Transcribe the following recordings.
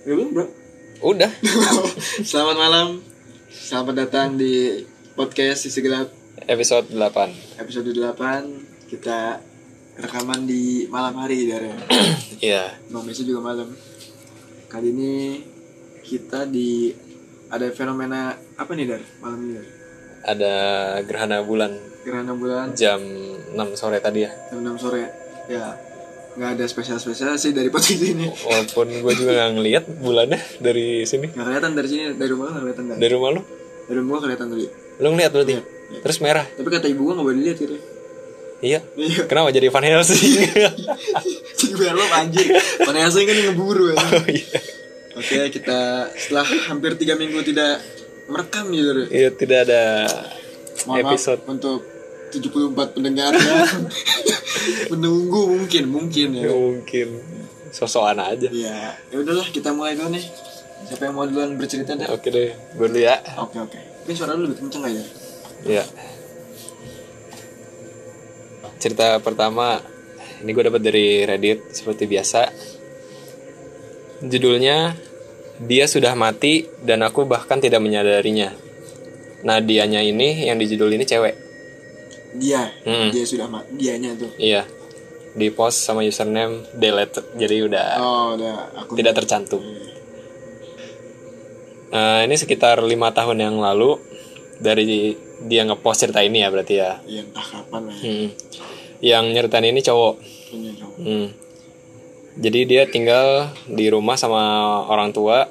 Ya belum bro. Udah. Selamat malam. Selamat datang di podcast Sisi Gelap Episode 8. episode 8 Kita rekaman di malam hari Dar. Iya. Bang biasa juga malam. Kali ini kita di ada fenomena apa nih Dar? Malam ini Dar? Ada gerhana bulan Gerhana bulan jam 6 sore tadi ya. jam 6 sore. Ya nggak ada spesial-spesial sih dari podcast ini. Walaupun gue juga nggak ngeliat bulannya dari sini. Nggak kelihatan dari sini dari rumah nggak kelihatan Dar. Dari rumah lu? Dari rumah kelihatan tadi. Lu ngeliat berarti? Iya. Terus merah? Tapi kata ibu gua nggak boleh dilihat gitu. Iya. Iya. Kenapa jadi Van Helsing? Jadi belum anjir. Van Helsing kan yang ngeburu ya. oh iya. Oke, kita setelah hampir tiga minggu tidak merekam gitu. Iya tidak ada Mohon episode. maaf untuk 74 pendengar yang menunggu mungkin mungkin ya. Ya, mungkin sosokan aja. Ya, ya udahlah kita mulai dulu nih. Siapa yang mau duluan bercerita deh? Oke deh, gue dulu ya. Oke oke. Mungkin suara lu lebih kenceng aja. Iya. Cerita pertama ini gue dapat dari Reddit seperti biasa. Judulnya Dia sudah mati dan aku bahkan tidak menyadarinya. Nah, dianya ini yang di judul ini cewek. Dia, Hmm. dia sudah mati. Dianya tuh. Iya. Di post sama username deleted. Jadi udah Oh, udah aku tidak tercantum. Nah, ini sekitar lima tahun yang lalu dari dia ngepost cerita ini ya berarti ya. Ya entah kapan lah ya. Hmm. Yang nyeritain ini cowok. Punya cowok. Hmm. Jadi dia tinggal di rumah sama orang tua,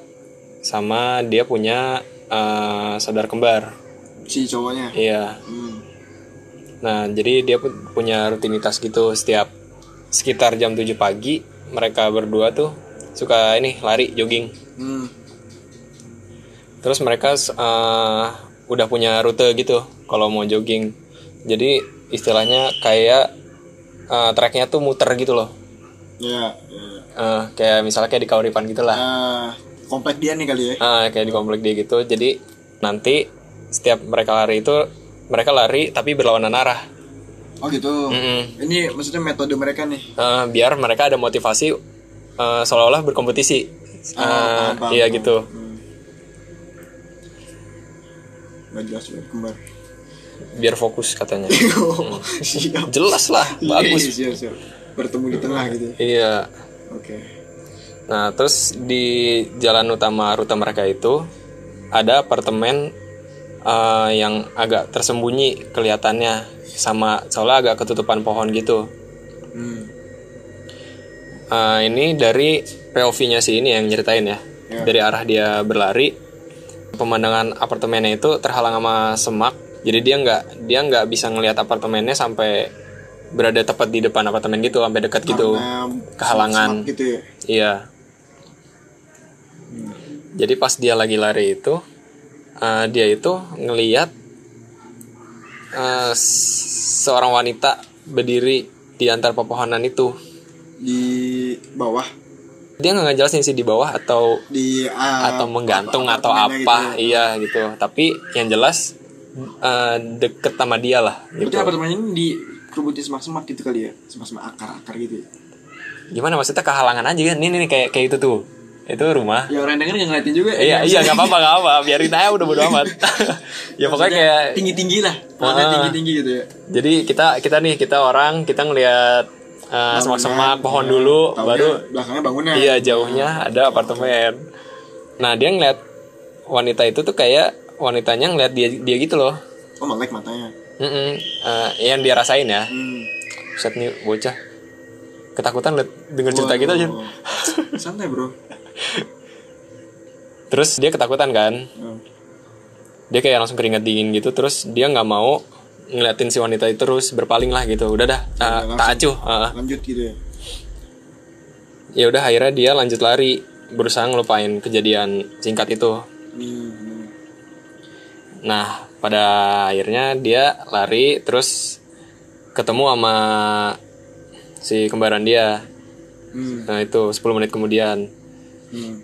sama dia punya eh, saudara kembar. Si cowoknya. Iya. Hmm. Nah, jadi dia pu- punya rutinitas gitu setiap sekitar jam 7 pagi mereka berdua tuh suka ini lari jogging. Hmm. Terus mereka eh, udah punya rute gitu kalau mau jogging. Jadi istilahnya kayak eh, treknya tuh muter gitu loh. Ya, ya. Eh, kayak misalnya kayak di Kauripan gitu lah. Ah, komplek dia nih kali ya. Ah, kayak di komplek dia gitu. Jadi nanti setiap mereka lari itu mereka lari tapi berlawanan arah. Oh gitu. Mm-mm. Ini maksudnya metode mereka nih. Eh, biar mereka ada motivasi eh, seolah-olah berkompetisi. Oh, paham, Eh, paham, iya paham. gitu. Hmm. Gak jelas banget kembar. Biar fokus katanya. Oh, siap. Jelas lah, bagus. Iya, siap, siap. Bertemu di tengah gitu. ya. Iya. Oke. Nah, terus di jalan utama rute mereka itu ada apartemen eh, yang agak tersembunyi kelihatannya sama soalnya agak ketutupan pohon gitu. Hmm. Eh, ini dari POV-nya si ini yang nyeritain ya. Ya. Dari arah dia berlari, pemandangan apartemennya itu terhalang sama semak. Jadi dia nggak dia nggak bisa ngelihat apartemennya sampai berada tepat di depan apartemen gitu, sampai dekat gitu. Kehalangan. gitu ya. Iya. Jadi pas dia lagi lari itu, eh, dia itu ngeliat s- seorang wanita berdiri di antara pepohonan itu. Di bawah Dia nggak ngejelasin sih di bawah atau di ah, atau menggantung atau apartemennya apa, gitu ya. iya gitu. Tapi yang jelas eh, deket sama dia lah. Berarti Gitu. apartemen ini di kerubutin semak-semak gitu kali ya. Semak-semak akar-akar gitu ya. Gimana maksudnya kehalangan aja kan? Ini nih kayak kayak itu tuh. Itu rumah. Ya orang denger yang ngeliatin juga. Iya iya nggak apa-apa nggak apa biarin aja udah bodo amat. ya pokoknya kayak tinggi-tinggi lah. Pokoknya Ah. tinggi-tinggi gitu ya. jadi kita kita nih kita orang kita ngelihat uh, semak-semak pohon dulu Taunya baru belakangnya bangunan. iya jauhnya ada apartemen. Nah dia ngeliat wanita itu tuh kayak wanitanya ngeliat dia dia gitu loh. Oh melek matanya. Mm-mm. Uh, yang dia rasain ya. Hmm. Set nih bocah ketakutan liat denger cerita kita aja. Waduh. Santai bro. Terus dia ketakutan kan. Hmm. Dia kayak langsung keringat dingin gitu. Terus dia nggak mau ngeliatin si wanita itu terus berpaling lah gitu. Udah dah, uh, langsung. tak acuh. Uh, Lanjut gitu ya. ya udah akhirnya dia lanjut lari berusaha ngelupain kejadian singkat itu hmm. nah pada akhirnya dia lari terus ketemu sama si kembaran dia Hmm. nah itu 10 menit kemudian Hmm.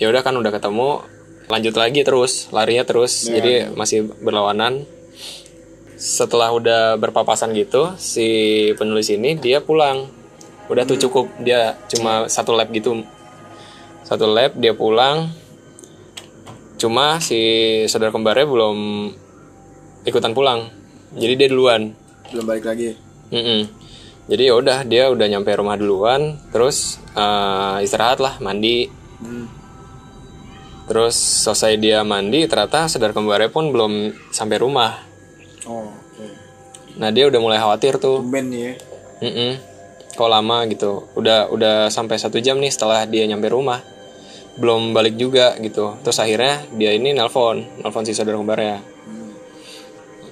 ya udah kan udah ketemu lanjut lagi terus larinya terus. Ya. jadi masih berlawanan. Setelah udah berpapasan gitu si penulis ini dia pulang. Udah tuh cukup dia cuma satu lap gitu. Satu lab dia pulang. Cuma si saudara kembarnya belum ikutan pulang. Jadi dia duluan. Belum balik lagi. Mm-mm. Jadi ya udah dia udah nyampe rumah duluan terus eh, istirahat lah mandi. Hmm. terus selesai dia mandi ternyata saudara kembarnya pun belum sampai rumah. Oh oke. Nah dia udah mulai khawatir tuh. Tumben ya. Mm-mm. kok lama gitu. Udah udah sampai satu jam nih setelah dia nyampe rumah. Belum balik juga gitu. Terus akhirnya dia ini nelpon nelpon si saudara kembarnya. Hmm.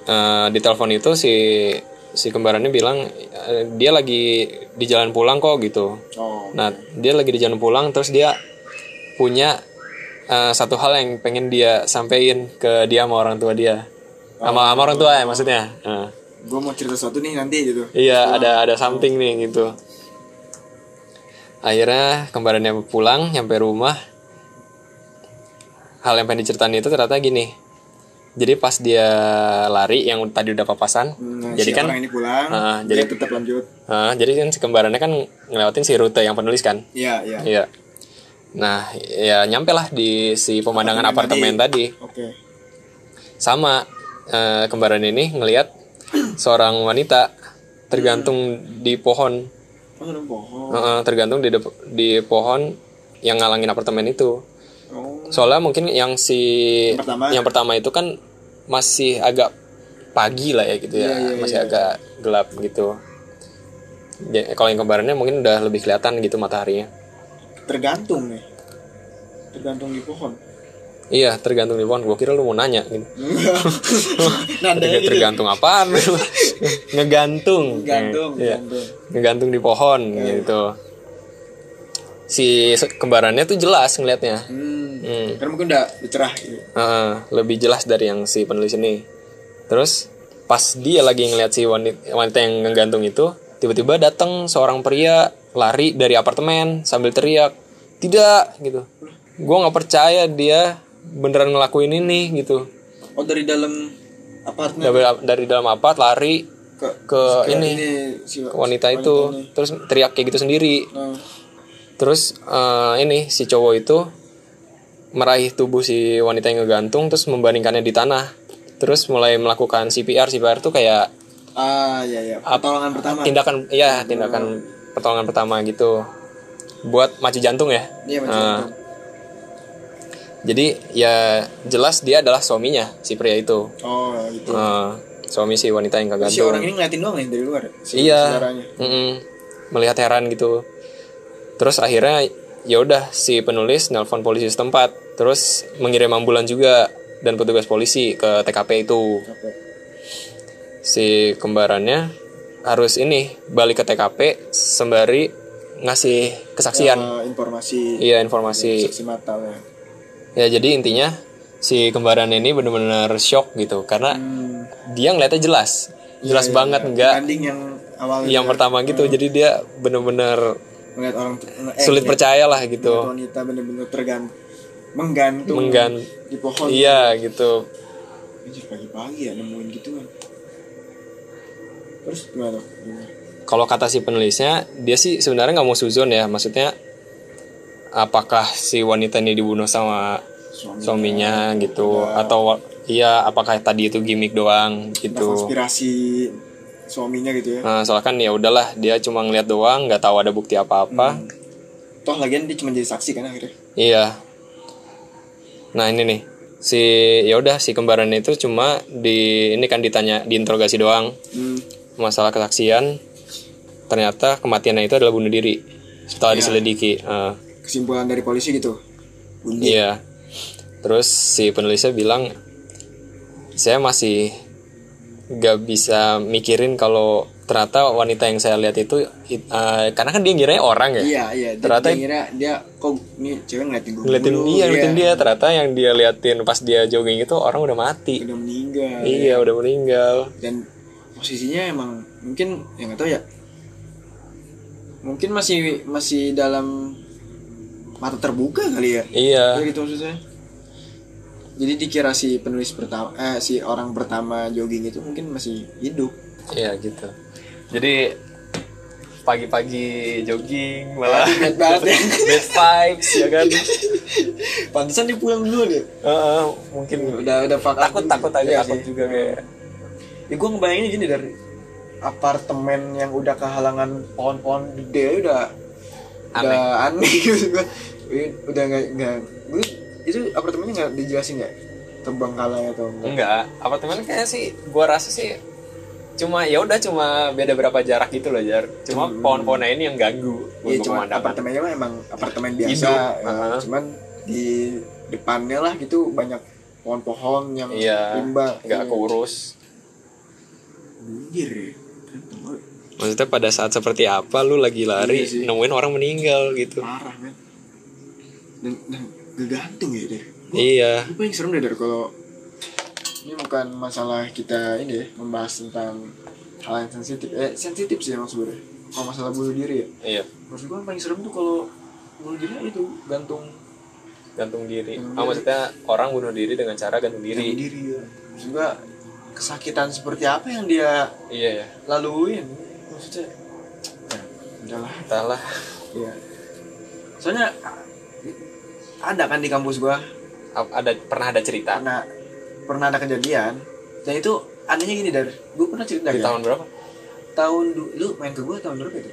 Eh, di telepon itu si si kembarannya bilang eh, dia lagi di jalan pulang kok gitu oh nah dia lagi di jalan pulang terus dia punya eh, satu hal yang pengen dia sampein ke dia sama orang tua dia sama sama orang tua ya maksudnya Nah. gue mau cerita sesuatu nih nanti gitu Iya, ada ada something nih gitu. Akhirnya kembarannya pulang, nyampe rumah. Hal yang pengen diceritain itu ternyata gini. Jadi pas dia lari yang tadi udah papasan, Nah, jadi si kan orang ini pulang Ah, dia jadi- tetap lanjut ah, jadi kan si kembarannya kan ngelewatin si rute yang penulis kan. iya iya Iya. Nah, ya nyampe lah di si pemandangan Apartemen apartemen tadi. oke Sama eh, kembaran ini ngelihat seorang wanita tergantung di pohon oh pohon Heeh, tergantung di di pohon yang ngalangin apartemen itu. Soalnya mungkin yang si Yang pertama. yang pertama itu kan masih agak pagi lah ya gitu ya, Iya, iya, masih iya. agak gelap gitu. Ya, kalau yang kembarannya mungkin udah lebih kelihatan gitu mataharinya. tergantung nih tergantung di pohon Iya, tergantung di pohon. Gue kira lu mau nanya gitu. Terga- tergantung apaan? Ngegantung. gantung Iya. gantung Ngegantung di pohon gitu. Si kembarannya tuh jelas ngelihatnya. hmm. Hmm. karena mungkin udah cerah gitu Heeh, lebih jelas dari yang si penulis ini. Terus pas dia lagi ngeliat si wanita, wanita yang ngegantung itu, tiba-tiba datang seorang pria lari dari apartemen sambil teriak, tidak gitu. Gue nggak percaya dia beneran ngelakuin ini gitu. oh dari dalam apartemen Dari, dari dalam apart lari ke ke ini si ke wanita itu, terus teriak kayak gitu sendiri. Nah, Terus eh, ini si cowok itu meraih tubuh si wanita yang ngegantung terus membandingkannya di tanah. Terus mulai melakukan CPR. CPR tuh kayak ah ya ya pertolongan pertama tindakan ya tindakan pertolongan pertama gitu. Buat mati jantung ya. iya itu Jadi ya jelas dia adalah suaminya si pria itu. oh gitu Eh, suami si wanita yang si kegantung. orang ini ngeliatin doang nih dari luar si iya. saudaranya Mm-mm. Melihat heran gitu. Terus akhirnya ya udah si penulis nelpon polisi setempat, terus mengirim ambulan juga dan petugas polisi ke TKP itu. Si kembarannya harus ini balik ke TKP sembari ngasih kesaksian. Eh, informasi Iya informasi. saksi mata ya Ya jadi intinya si kembaran ini bener-bener shock gitu karena hmm. dia ngeliatnya jelas, jelas Iya, banget iya. enggak yang awalnya yang pertama gitu. Jadi dia bener-bener melihat orang eh, sulit percaya lah gitu. wanita bener-bener tergantung menggantung Menggan- di pohon Iya gitu. Anjir, pagi-pagi ya nemuin gitu kan terus gimana? Kalau kata si penulisnya, dia sih sebenarnya nggak mau suzon ya. Maksudnya, apakah si wanita ini dibunuh sama Suaminya suaminya gitu, Ada- atau iya apakah tadi itu gimmick doang gitu. konspirasi suaminya gitu ya Nah, soalnya kan ya udahlah, dia cuma ngeliat doang, nggak tahu ada bukti apa-apa. Hmm. toh lagian dia cuma jadi saksi kan akhirnya Iya. Nah ini nih, si ya udah si kembaran itu cuma di ini kan ditanya diinterogasi doang hmm. masalah kesaksian. Ternyata kematiannya itu adalah bunuh diri setelah Ya. diselidiki. Eh, kesimpulan dari polisi gitu bunuh Iya. Terus si penulisnya bilang saya masih gak bisa mikirin kalau ternyata wanita yang saya lihat itu it- eh, karena kan dia ngiranya orang ya. iya iya dia, Ternyata- dia ngira dia kok nih cewek ngeliatin gue Ngeliatin dulu, dia, ngeliatin dia. Ternyata yang dia liatin pas dia jogging itu orang udah mati. udah meninggal Iya, udah meninggal. dan posisinya emang mungkin ya nggak tahu ya mungkin masih masih dalam mata terbuka kali ya Iya. Ya gitu maksudnya jadi dikira si penulis pertama eh si orang pertama jogging itu mungkin masih hidup Iya gitu. Jadi pagi-pagi jogging malah Bad banget ya. bad vibes ya kan Pantesan dia pulang dulu deh. Heeh, mungkin Udah udah takut takut agak Iya takut sih. juga kayak Ya gue ngebayangin gini dari apartemen yang udah kehalangan pohon-pohon gede udah udah aneh gitu gue. Udah nggak nggak itu apartemennya nggak dijelasin nggak terbengkalai atau enggak? enggak apartemen kayak sih gua rasa sih cuma ya udah cuma beda berapa jarak gitu loh jar cuma pohon-pohonnya ini yang ganggu Iya untuk cuma apartemennya mah emang apartemen biasa, Hidup. ya. Aha. cuman di depannya lah gitu banyak pohon-pohon yang iya rimba. nggak Iya. keurus Anjir ya. maksudnya pada saat seperti apa lu lagi lari Iya sih. nemuin orang meninggal gitu Parah men. Dan, dan gegantung ya deh. iya Itu paling serem deh dari kalau ini bukan masalah kita ini ya membahas tentang hal yang sensitif. Eh sensitif sih emang sebenarnya. Kalau masalah bunuh diri ya. iya Maksud gue yang paling serem tuh kalau bunuh diri itu gantung gantung diri Gantung ah diri. maksudnya orang bunuh diri dengan cara gantung gantung diri diri ya. Maksud gue kesakitan seperti apa yang dia iya ya laluin maksudnya ya, udahlah entahlah ya soalnya ada kan di kampus gua? Ada pernah ada cerita? Karena pernah ada kejadian. Dan itu anehnya gini dari gua pernah cerita di ya tahun berapa? Tahun lu main ke gua tahun berapa itu?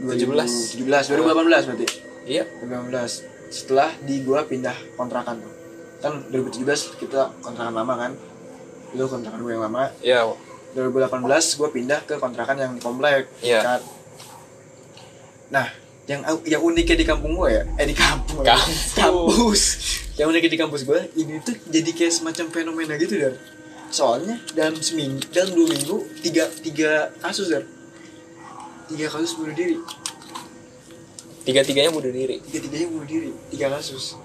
17. 17 2018 berarti? Iya. 2018 setelah di gua pindah kontrakan tuh. Kan 2017 kita kontrakan lama kan? Lu kontrakan gue yang lama. Iya. 2018 gue pindah ke kontrakan yang di komplek Iya. kan. nah yang yang uniknya di kampung gue ya eh di kampung. Kampus. kampus. Yang uniknya di kampus gue ini tuh jadi kayak semacam fenomena gitu dar. Soalnya dalam seminggu dalam dua minggu tiga tiga kasus dar. Tiga kasus bunuh diri. Tiga tiganya bunuh diri? Tiga tiganya bunuh diri tiga kasus.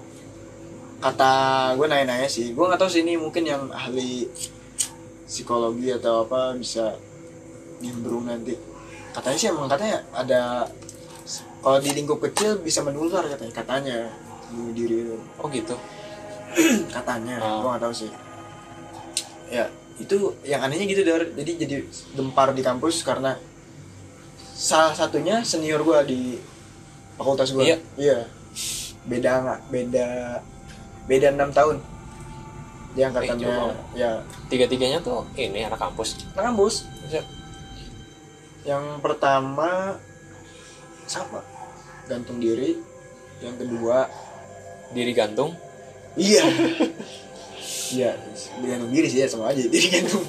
Kata gue nanya-nanya sih gue nggak tahu sih ini mungkin yang ahli psikologi atau apa bisa nimbrung nanti. Katanya sih emang katanya ada kalau di lingkup kecil bisa menular katanya katanya. Bunuh diri itu oh gitu? Katanya Ah. gue nggak tahu sih. Ya itu yang anehnya gitu dar. Jadi jadi gempar di kampus karena salah satunya senior gue di fakultas gue Iya. iya. Beda nggak? Beda beda enam tahun. Dia jauh angkatannya banget. ya. Tiga tiganya tuh ini anak kampus. Nah, kampus. Bisa. yang pertama sama gantung diri yang kedua diri gantung Iya. Iya, digantung diri sih ya sama aja. Diri gantung.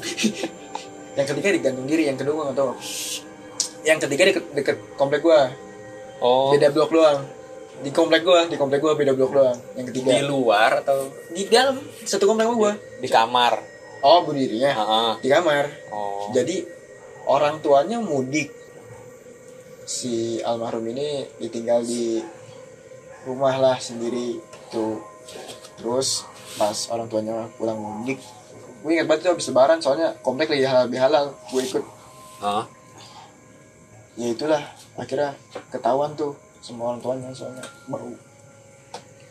yang ketiga digantung diri, yang kedua tahu. Yang ketiga deket, deket komplek gua, oh beda blok doang. Di komplek gua, di komplek gua beda blok doang. Yang ketiga di luar atau di dalam satu komplek sama gua. di kamar Oh, bunuh dirinya Heeh. di kamar. oh Jadi orang tuanya mudik. Si almarhum ini ditinggal di rumah lah sendiri tuh. Terus pas orang tuanya pulang mudik, gue ingat banget tuh habis lebaran soalnya komplek lagi halal bihalal, gue ikut. Heeh. Ya itulah akhirnya ketahuan tuh sama orang tuanya soalnya bau.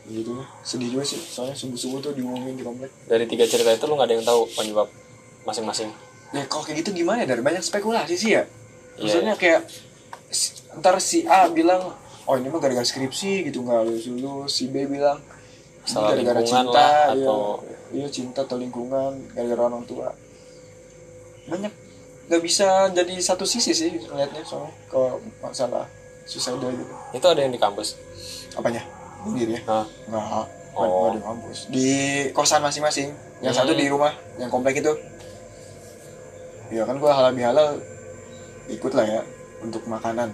Gitu lah, sedih juga sih soalnya subuh-subuh tuh diumumin di komplek. dari tiga cerita itu lu nggak ada yang tahu penyebab masing-masing Ya kalau kayak gitu gimana ya? Dari banyak spekulasi sih ya. Iya, Maksudnya kayak s- ntar si A bilang, oh ini mah gara-gara skripsi gitu nggak lulus lulus. Si B bilang gara-gara cinta, lah, iya. atau- iya cinta atau lingkungan, gara-gara orang tua. Banyak nggak bisa jadi satu sisi sih ngeliatnya soalnya kalau masalah suicide gitu. itu ada yang di kampus Apanya? Bunuh diri ya? Nggak, Oh. di kampus. Di kosan masing-masing. Yang Hmm. satu di rumah, yang komplek itu. Ya kan gua halal bihalal ikut lah ya untuk makanan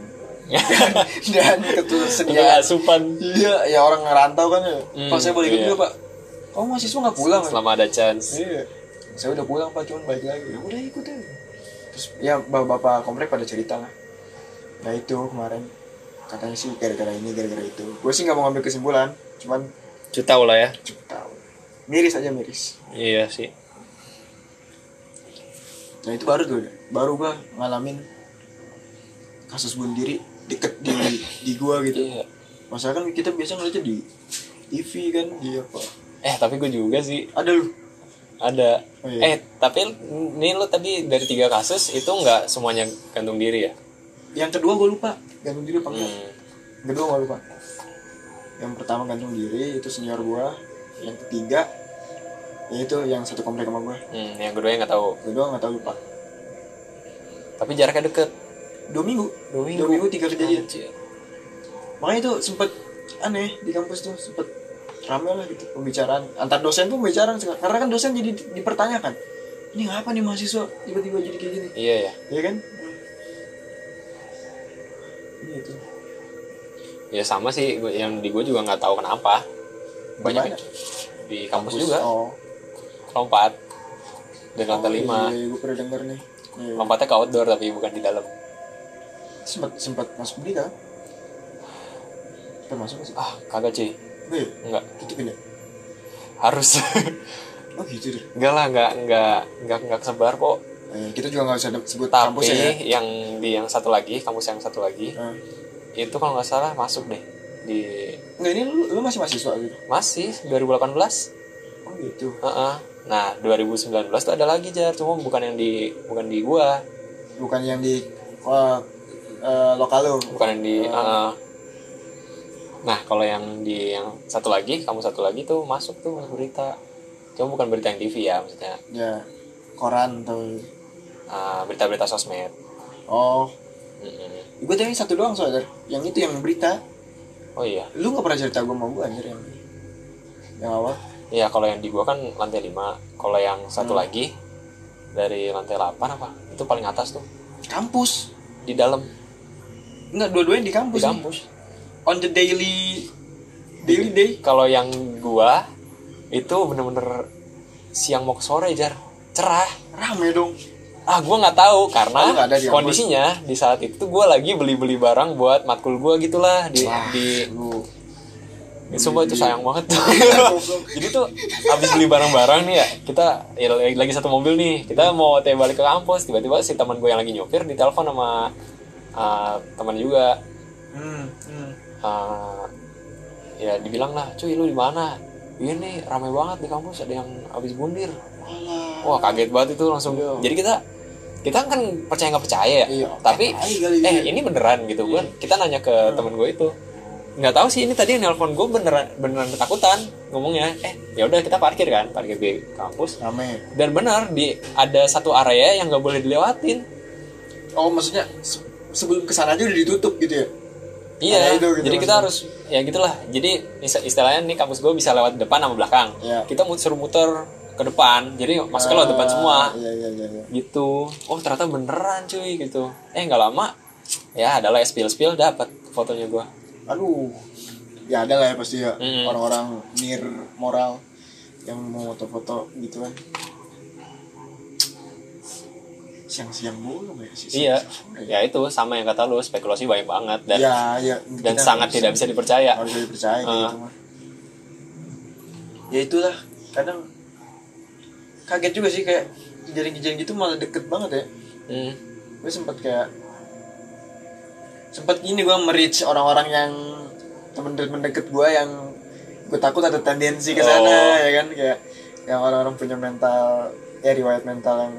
dan ketersediaan. asupan Iya, ya orang ngerantau kan ya. Hmm, Pak saya boleh ikut iya. juga pak. Kamu mahasiswa nggak pulang? selama ada chance Iya. Saya udah pulang pak, cuman balik lagi. Ya udah ikut aja. Terus ya bapak-bapak komplek pada cerita lah. Nah itu kemarin katanya sih gara-gara ini gara-gara itu. Gue sih nggak mau ngambil kesimpulan, cuman tahu lah ya tahu. Miris aja miris. iya sih Nah itu baru tuh, baru gua ngalamin kasus bunuh diri deket di di gua gitu. iya Masalah kan kita biasa ngeliatnya di TV kan, di apa? eh tapi gue juga sih Ada lu. ada Oh, iya. eh tapi ini lo tadi dari tiga kasus itu nggak semuanya gantung diri ya yang kedua gue lupa gantung diri apa enggak Hmm. yang kedua gue lupa yang pertama gantung diri itu senior gue yang ketiga itu yang satu komplek sama gue Hmm, yang kedua yang nggak tahu. kedua nggak tahu lupa Tapi jaraknya deket. Dua minggu Dua dua minggu tiga kejadian Anjir. makanya itu sempet aneh di kampus tuh sempet rame lah gitu pembicaraan antar dosen pun pembicaraan karena kan dosen jadi di- dipertanyakan ini ngapa nih mahasiswa tiba-tiba jadi kayak gini Iya ya. ya kan ini itu Ya sama sih. Yang di gue juga nggak tahu kenapa. Banyak Gimana? di kampus juga. oh Lompat. Dari lantai Oh, lima. iya, gue pernah denger nih Iya. Lompatnya ke outdoor tapi bukan di dalam. Sempat sempat masuk berita sempat masuk Ah, kagak cuy. oh, iya Enggak. tutupin ya Harus. oh gitu deh enggak lah, enggak enggak enggak enggak kesebar kok. eh, kita juga nggak usah de- sebut kampus Tapi ya yang di yang satu lagi, kampus yang satu lagi, Eh, itu kalau nggak salah masuk deh di nggak ini lu, lu masih mahasiswa gitu masih 2018. oh gitu Heeh. Nah, 2019 tuh ada lagi jar, cuma bukan yang di bukan di gua, bukan yang di oh, eh, lokal lu bukan yang di heeh. Nah, kalau yang di yang satu lagi, kamu satu lagi tuh masuk tuh masuk berita. Cuma bukan berita yang TV ya, maksudnya ya koran atau eh, berita-berita sosmed. oh Mm-mm. gue tadi satu doang soalnya yang itu yang berita Oh iya. lu nggak pernah cerita gue mau gue anjir yang yang awal Iya, kalau yang di gua kan lantai 5. Kalau yang satu Hmm. lagi dari lantai 8 apa? Itu paling atas tuh, kampus di dalam nggak dua-duanya di di kampus nih. kampus. on the daily daily day Kalau yang gua itu bener-bener siang mau ke sore jar cerah. rame dong Ah, gua nggak tahu Oh, karena ada di kampus? kondisinya di saat itu gua lagi beli-beli barang buat matkul gua gitulah di Wah, di lu Sumpah itu sayang banget Jadi tuh habis beli barang-barang nih ya Kita ya, lagi, lagi satu mobil nih Kita mau teh balik ke kampus Tiba-tiba si teman gue yang lagi nyopir ditelepon sama uh, teman juga. Hmm, hmm. Uh, Ya dibilang lah Cuy lu di mana? Iya nih ramai banget di kampus Ada yang habis bundir. Wah kaget banget itu langsung. Iya. Jadi kita kita kan percaya nggak percaya ya? Iya, tapi kali eh ini beneran gitu. Kan kita nanya ke teman gue itu. Nggak tahu sih ini tadi yang nelpon gue beneran beneran ketakutan ngomongnya eh ya udah kita parkir kan parkir di kampus. Rame. Dan benar di ada satu area yang nggak boleh dilewatin. Oh maksudnya sebelum ke sana aja udah ditutup gitu ya? Iya itu gitu jadi kita harus ya gitulah. Jadi is- istilahnya nih kampus gue bisa lewat depan sama belakang. Iya. kita suruh muter ke depan. Jadi masuknya lewat depan Ah, semua. iya iya iya, iya. gitu. Oh ternyata beneran cuy gitu. Eh nggak lama ya adalah spill spill dapat fotonya gue aduh. Ya ada lah ya pasti ya. Mm. orang-orang nir moral yang mau foto-foto gitu kan siang-siang bolong ya sih iya. ya itu sama yang kata lu spekulasi banyak banget dan ya ya dan sangat harus- tidak bisa dipercaya. harus bisa dipercaya kayak Ah. gitu mah ya itulah kadang kaget juga sih kayak kejadian-kejadian gitu malah deket banget ya. Hmm. gue sempet kayak sempet gini gue merich orang-orang yang temen-temen deket gue yang gue takut ada tendensi ke sana Oh. ya kan? Kayak yang orang-orang punya mental ya riwayat mental yang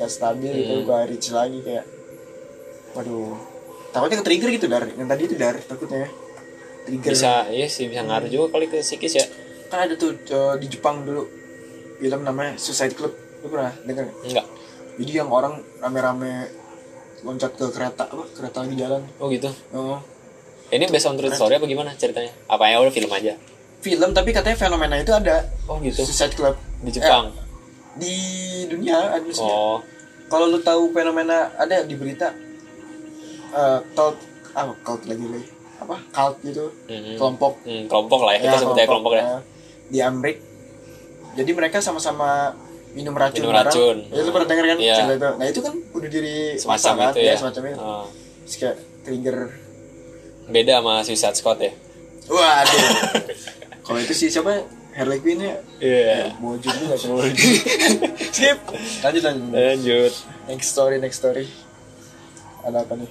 nggak stabil gitu Hmm. gue reach lagi kayak waduh. Takutnya ke trigger gitu dari yang tadi itu dari takutnya. Ya trigger. Bisa iya sih bisa ngaruh juga kali ke psikis ya. Kan ada tuh eh, di Jepang dulu film namanya Suicide Club. Lu pernah denger nggak? enggak jadi yang orang rame-rame loncat ke kereta apa kereta lagi jalan. Oh gitu? Oh. Ini based on true story apa gimana ceritanya? Apa ya udah film aja? Film tapi katanya fenomena itu ada. Oh gitu. Suicide Club. Di Jepang. Eh, di dunia ada oh kalau lu tahu fenomena ada di berita eh cult ah cult lagi lagi apa? Cult gitu. Mhm. kelompok. Hmm, kelompok lah ya kita sebutnya kelompok ya. eh, di Amrik. Jadi mereka sama-sama minum racun Minum racun. ya lu pernah denger kan Iya. cerita itu? Nah itu kan udah diri semacam kan? itu ya, semacam itu. Oh. Terus kayak trigger. Beda sama Suicide Squad ya? Waduh. Kalau itu sih siapa Harley Quinn ya iya Bojo juga tuh. Skip. Lanjut lanjut. lanjut Next story, next story. Ada apa nih?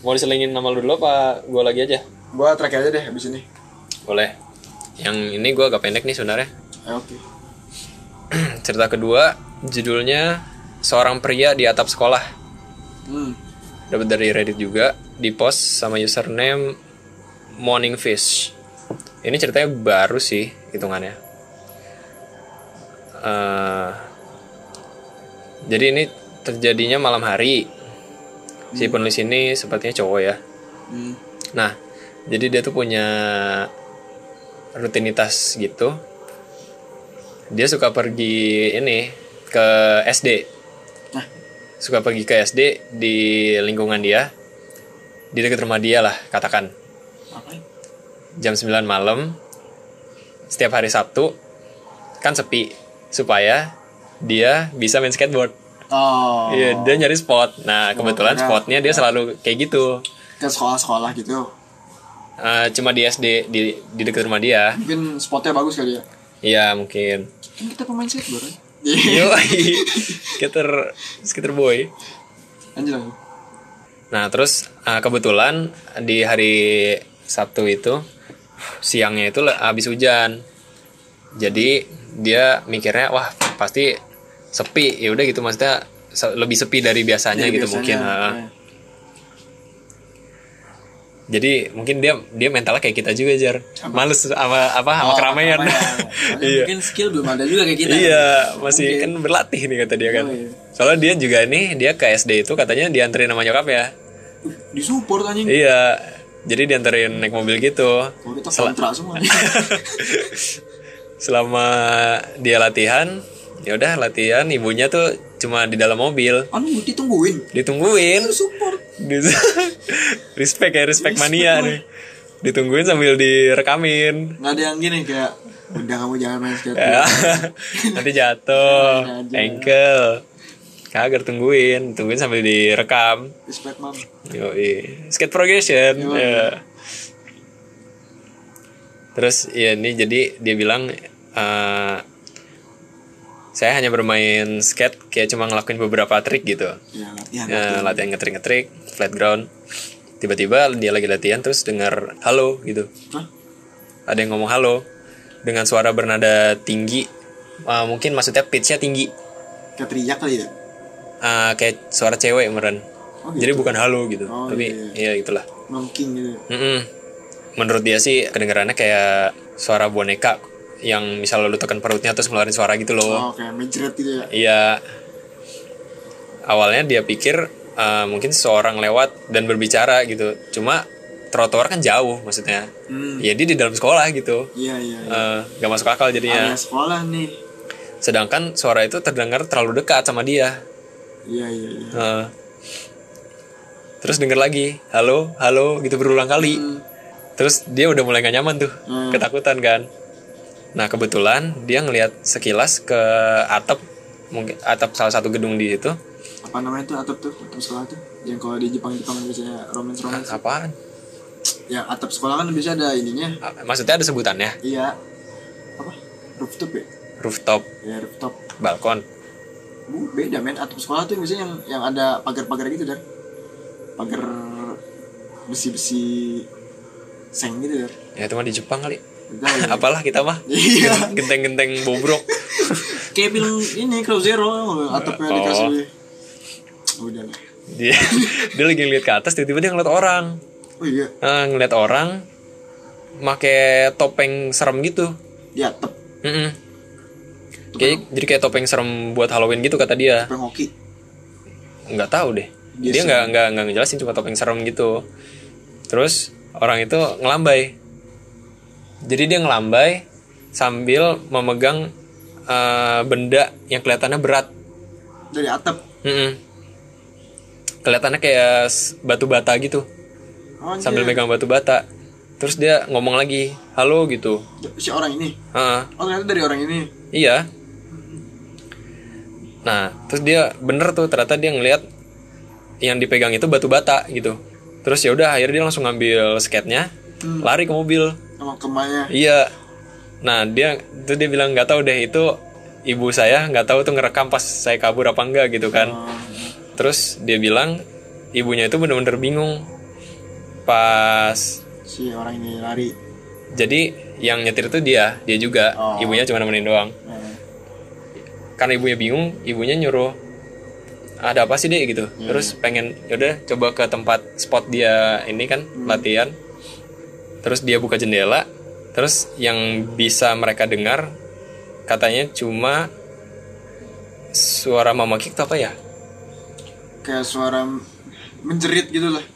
mau diselingin nama lu dulu apa gue lagi aja Gua terakhir aja deh habis ini. boleh yang ini gue agak pendek nih sebenarnya Ah, Oke. cerita kedua judulnya seorang pria di atap sekolah Hmm. dapat dari Reddit juga di post sama username Morning Fish ini ceritanya baru sih hitungannya Eh, jadi ini terjadinya malam hari si penulis ini sepertinya cowok ya Hmm. Nah, jadi dia tuh punya rutinitas gitu. Dia suka pergi ini ke SD. Nah. Suka pergi ke SD di lingkungan dia. Di dekat rumah dia lah, katakan. Jam 9 malam setiap hari Sabtu kan sepi supaya dia bisa main skateboard. Oh. Iya, dia nyari spot. Nah, kebetulan kira- spotnya dia selalu kayak gitu. Ke sekolah-sekolah gitu. Eh, cuma di SD di di dekat rumah dia. Mungkin spotnya bagus kali ya. Iya mungkin. Kan kita pemain skateboard? Iya. Yo, skater skater boy. Lanjut lanjut. Nah terus eh, kebetulan di hari Sabtu itu siangnya itu habis hujan. Jadi dia mikirnya wah pasti sepi ya udah gitu maksudnya lebih sepi dari biasanya Jadi gitu biasanya, mungkin. eh, Jadi mungkin dia dia mentalnya kayak kita juga jar. Males sama apa sama Oh, keramaian. iya. Mungkin skill belum ada juga kayak kita. Iya, masih Mungkin. kan berlatih nih kata dia kan. Oh, iya. Soalnya dia juga nih, dia ke SD itu katanya dianterin sama nyokap ya. Disupport anjing. Iya, jadi dianterin naik mobil gitu. Kita Sel- semua. Selama dia latihan, ya udah latihan, ibunya tuh cuma di dalam mobil, Anu ditungguin. ditungguin. Support. Di- respect ya, respect mania nih. Ditungguin sambil direkamin. Nggak ada yang gini kayak udah kamu jangan main Ya, skateboard. nanti jatuh, ankle. Kagak tungguin, tungguin sambil direkam. Respect mam. Yoi. Skate progression. Yoi. ya. Terus ya ini jadi dia bilang eh, saya hanya bermain skate kayak cuma ngelakuin beberapa trik gitu. Ya latihan. Ya, latihan ngetrik-ngetrik, flat ground. Tiba-tiba dia lagi latihan terus dengar halo gitu. Hah? Ada yang ngomong halo dengan suara bernada tinggi. Eh, mungkin maksudnya pitch-nya tinggi. Kayak teriak kali ya. Eh, kayak suara cewek meren. Oh, gitu. Jadi bukan halo gitu. Oh, Tapi iya, ya gitulah. Nongking gitu. Mm-mm. Menurut dia sih kedengarannya kayak suara boneka yang misalnya lu tekan perutnya terus ngeluarin suara gitu loh. Oh kayak menjret gitu ya. Iya. Awalnya dia pikir eh, mungkin seorang lewat dan berbicara gitu. Cuma trotoar kan jauh maksudnya. Hmm. Ya dia di dalam sekolah gitu. Iya iya. iya. Eh, gak masuk akal jadinya. Area sekolah nih. Sedangkan suara itu terdengar terlalu dekat sama dia. Iya iya iya. Eh, terus denger lagi, halo, halo gitu berulang kali. Hmm. Terus dia udah mulai gak nyaman tuh, Hmm. ketakutan kan. Nah kebetulan dia ngelihat sekilas ke atap, mungkin atap salah satu gedung di situ. Apa namanya tuh atap tuh atap sekolah tuh? Yang kalau di Jepang Jepang biasanya romance romance. Apaan? Ya atap sekolah kan biasa ada ininya. A- Maksudnya ada sebutannya? Iya. Apa? Rooftop ya? Rooftop, Ya rooftop. balkon. Beda men atap sekolah tuh biasanya yang yang ada pagar-pagar gitu dan pagar besi-besi seng gitu dan Ya itu mah di Jepang kali. Udah, ya. Apalah kita mah. Iya. Genteng-genteng bobrok. kayak film ini Crow Zero atapnya Oh. dikasih udah lah dia, dia lagi ngeliat ke atas, tiba-tiba dia ngeliat orang. oh iya Nah, ngeliat orang make topeng serem gitu. di atap Mm-mm. Kayak, jadi kayak topeng serem buat Halloween gitu kata dia. topeng hoki? Nggak tahu deh. Dia dia nggak nggak nggak ngejelasin cuma topeng serem gitu. Terus orang itu ngelambai. Jadi dia ngelambai sambil memegang eh, benda yang kelihatannya berat. Dari atap? Mm-mm. kelihatannya kayak batu bata gitu. Oh, sambil anjir. megang batu bata. Terus dia ngomong lagi halo gitu. Si orang ini? Heeh. oh ternyata dari orang ini? Iya. Nah, terus dia bener tuh ternyata dia ngelihat yang dipegang itu batu bata gitu. Terus ya udah akhirnya dia langsung ngambil skate-nya, Hmm. lari ke mobil. sama kemanya Iya. Nah, dia itu dia bilang nggak tahu deh itu ibu saya nggak tahu tuh ngerekam pas saya kabur apa enggak gitu kan. Oh, Terus dia bilang ibunya itu bener-bener bingung pas si orang ini lari jadi yang nyetir itu dia, dia juga. Oh. Ibunya cuma nemenin doang. Eh, karena ibunya bingung ibunya nyuruh ada apa sih deh gitu. Terus pengen yaudah coba ke tempat spot dia ini kan latihan. Terus dia buka jendela terus yang bisa mereka dengar katanya cuma suara mama kick apa ya? Kayak suara menjerit gitu lah.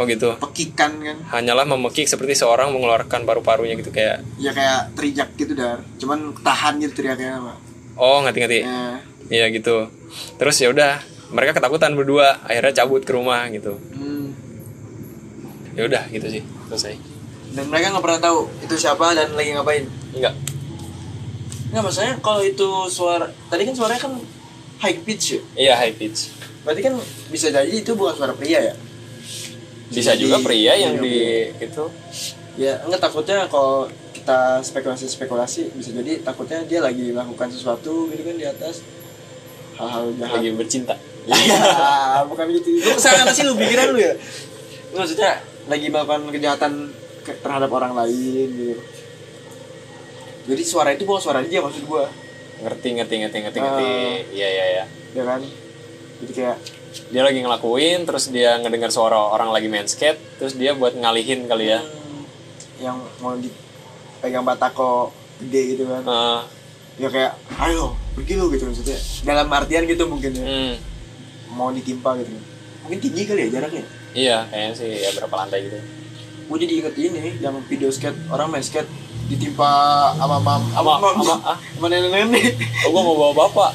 Oh gitu. Pekikan kan. Hanyalah memekik seperti seorang mengeluarkan paru-parunya gitu kayak ya kayak teriak gitu dar. Cuman tahan gitu teriaknya oh ngerti ngerti ya Iya gitu. Terus ya udah mereka ketakutan berdua akhirnya cabut ke rumah gitu. Hmm. ya udah gitu sih selesai. Dan mereka nggak pernah tahu itu siapa dan lagi ngapain? Enggak nggak maksudnya kalau itu suara tadi kan suaranya kan high pitch ya? Iya high pitch. Berarti kan bisa jadi itu bukan suara pria ya? Bisa Jadi- juga pria yang iya, di itu. Ya enggak takutnya kalau kita spekulasi spekulasi bisa jadi takutnya dia lagi melakukan sesuatu gitu kan di atas. Hal-hal jahat. Lagi bercinta. Ya bukan gitu. Lu ke sana sih? Lu pikiran lu ya? Maksudnya lagi melakukan kejahatan ke- terhadap orang lain gitu. Jadi suara itu bukan suara dia maksud gua. Ngerti ngerti ngerti ngerti Ah. ngerti iya iya. Iya ya kan? Jadi kayak dia lagi ngelakuin terus dia ngedengar suara orang lagi main skate terus dia buat ngalihin kali ya. Hmm, yang mau dipegang batako gede gitu kan. Eh, ya kayak ayo pergi lu gitu maksudnya. Dalam artian gitu mungkin ya. Hmm, mau ditimpa gitu. Mungkin tinggi kali ya jaraknya? Iya kayaknya sih ya berapa lantai gitu. Gue jadi inget ini yang video skate orang main skate ditimpa sama mam Sama- sama sama- sama nenek-nenek. Oh gua mau bawa bapak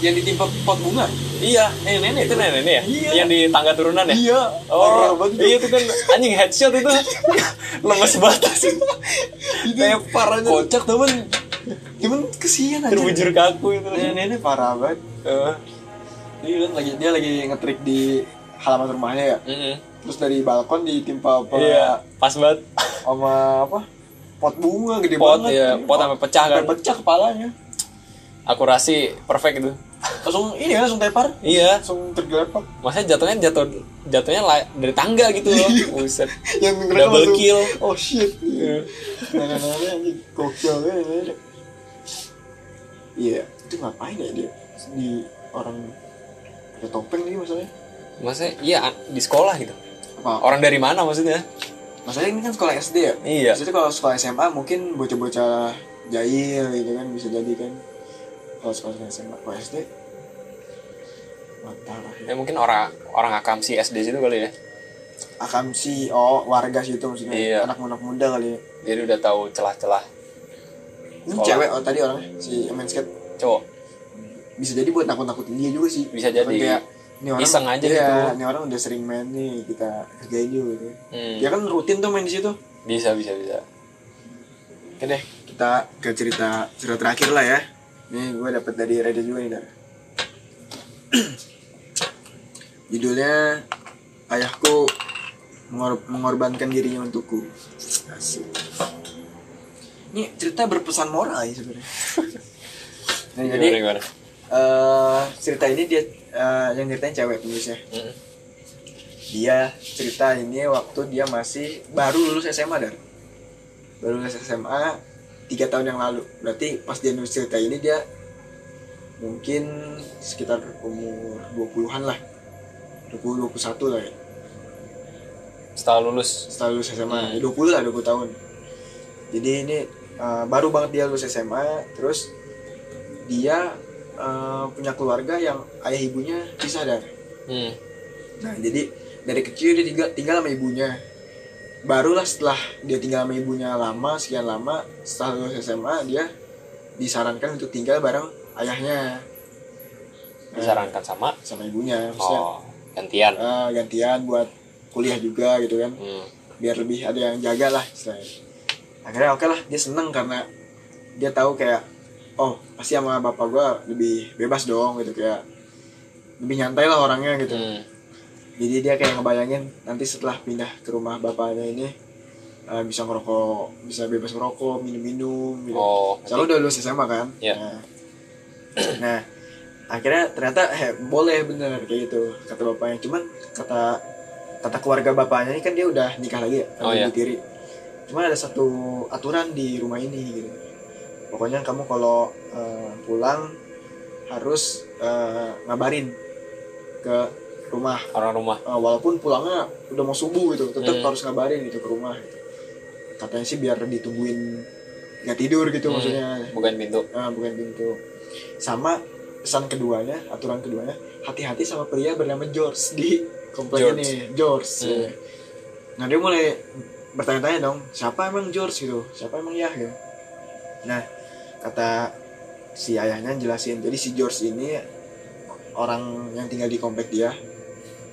yang ditimpa pot bunga? Iya. Eh nenek itu nenek ya? Iya. yang di tangga turunan ya? Iya. Oh, iya itu kan anjing headshot itu. Lemes banget. Sih. tepar aja. kocak temen. Cuman kesian aja. Terbujur kaku itu. nenek-nenek parah banget. Eh, dia kan lagi dia lagi ngetrik di halaman rumahnya ya. Mm-mm. terus dari balkon ditimpa apa? Iya, pas banget. sama apa? Pot bunga gede Pot banget. ya, pot sampai pecah kan. pecah kepalanya. Akurasi perfect itu. Langsung ini ya langsung tepar Iya. langsung tergelepak Maksudnya jatuhnya jatuh jatuhnya dari tangga gitu loh. Buset. yang Double langsung, kill. oh shit nenek-nenek anjing gokil ya nenek iya itu ngapain ya dia di orang pakai topeng nih masalahnya Maksudnya iya di sekolah gitu. apa Orang dari mana maksudnya? masalahnya ini kan sekolah SD ya Iya. Maksudnya kalau sekolah SMA mungkin bocah-bocah jahil gitu kan bisa jadi kan kalau sekolah SMA kalau SD mantap lah Ya mungkin orang orang akamsi SD situ kali ya. akamsi oh warga situ maksudnya Iya. anak-anak muda kali ya Jadi udah tahu celah-celah ini Sekolah. cewek oh tadi orangnya si main skate cowok. bisa jadi buat nakut-nakutin dia juga sih Bisa jadi. Kan kayak ini orang Iseng aja iya, gitu. ini orang udah sering main nih kita kerjain juga gitu Hmm. dia kan rutin tuh main di situ Bisa bisa bisa. Oke deh, kita ke cerita cerita terakhir lah ya. Ini gue dapet dari Reddit juga nih, Dar. Judulnya Ayahku mengor- mengorbankan dirinya untukku. Asik. Ini cerita berpesan moral ya sebenarnya. nah, jadi Gimana gimana? eh, cerita ini dia eh, yang ceritain cewek penulisnya. Mm. Dia cerita ini waktu dia masih baru lulus SMA dan baru lulus SMA tiga tahun yang lalu. Berarti pas dia nulis cerita ini dia mungkin sekitar umur 20-an lah. 20 21 lah ya. Setelah lulus. Setelah lulus SMA, Hmm. ya 20 lah 20 tahun. Jadi ini eh, baru banget dia lulus SMA, terus dia eh, punya keluarga yang ayah ibunya pisah dan Hmm. Nah, jadi dari kecil dia tinggal, tinggal sama ibunya. Barulah setelah dia tinggal sama ibunya lama, sekian lama, setelah lulus SMA, dia disarankan untuk tinggal bareng ayahnya. Disarankan sama. Sama ibunya. Maksudnya Oh, gantian. eh, gantian buat kuliah juga gitu kan. Hmm. Biar lebih ada yang jaga lah istilahnya. Akhirnya oke lah, dia seneng karena dia tahu kayak, oh pasti sama bapak gua lebih bebas dong gitu kayak lebih nyantai lah orangnya gitu. Hmm. Jadi dia kayak ngebayangin nanti setelah pindah ke rumah bapaknya ini eh, bisa ngerokok bisa bebas ngerokok minum-minum gitu. Oh, soalnya udah lulus SMA kan? Iya. nah, nah akhirnya ternyata eh, boleh bener kayak gitu kata bapaknya. Cuman kata kata keluarga bapaknya ini kan dia udah nikah lagi ya Oh, sama iya. ibu tiri cuma ada satu aturan di rumah ini gitu. Pokoknya kamu kalau eh, pulang harus eh, ngabarin ke rumah orang rumah Eh, walaupun pulangnya udah mau subuh gitu tetap Hmm. harus ngabarin gitu ke rumah gitu. katanya sih biar ditungguin nggak tidur gitu Hmm. maksudnya bukan pintu Ah, bukan pintu sama pesan keduanya aturan keduanya hati-hati sama pria bernama George di komplek George. ini George Hmm. ya. nah dia mulai bertanya-tanya dong siapa emang George gitu siapa emang ya gitu nah kata si ayahnya jelasin jadi si George ini orang yang tinggal di komplek dia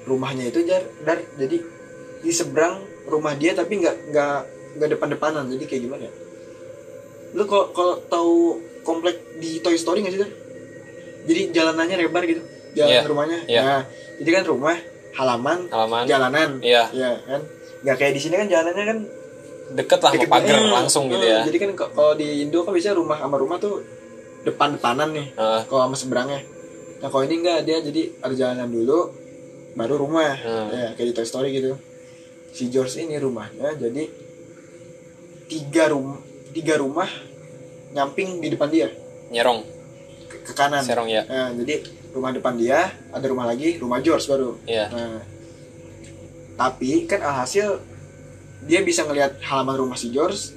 rumahnya itu jar. Dar jadi di seberang rumah dia tapi nggak nggak nggak depan-depanan. Jadi kayak gimana ya? Lu kalau kalau tahu komplek di Toy Story nggak sih dar? Jadi jalanannya lebar gitu. Jalan Iya, rumahnya. Iya. nah jadi kan rumah halaman halaman. jalanan. Iya. Ya kan? Nggak kayak di sini kan jalanannya kan deket lah deket. pagar banget. langsung gitu Eh, ya jadi kan kalau di Indo kan biasanya rumah sama rumah tuh depan-depanan nih Heeh. kalau sama seberangnya. Nah kalau ini enggak dia jadi ada jalanan dulu baru rumah Hmm. ya kayak di Toy Story gitu si George ini rumahnya jadi tiga rumah tiga rumah nyamping di depan dia nyerong ke, ke kanan serong ya Nah, jadi rumah depan dia ada rumah lagi rumah George baru iya Nah, tapi kan alhasil dia bisa ngelihat halaman rumah si George,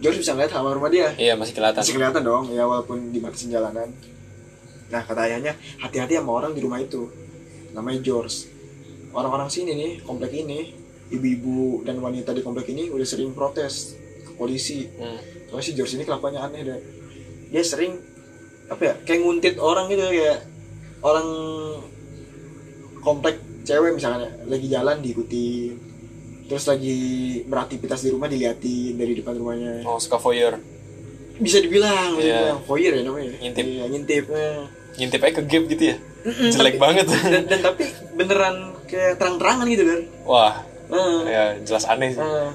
George bisa ngelihat halaman rumah dia. iya masih kelihatan Masih kelihatan dong, ya walaupun dibatasin jalanan. Nah kata ayahnya, hati-hati sama orang di rumah itu. Namanya George. Orang-orang sini nih, komplek ini, ibu-ibu dan wanita di komplek ini udah sering protes ke polisi. Hmm. Soalnya si George ini kelakuannya aneh deh. Dia sering apa ya, kayak nguntit orang gitu kayak orang komplek cewek misalnya lagi jalan diikuti terus lagi beraktivitas di rumah diliatin dari depan rumahnya oh suka voyeur bisa dibilang dibilang voyeur ya namanya Ngintip. Iya, ngintip ngintip aja ke gap gitu ya jelek banget dan, dan tapi beneran kayak terang-terangan gitu kan wah Nah, ya jelas aneh sih. Nah.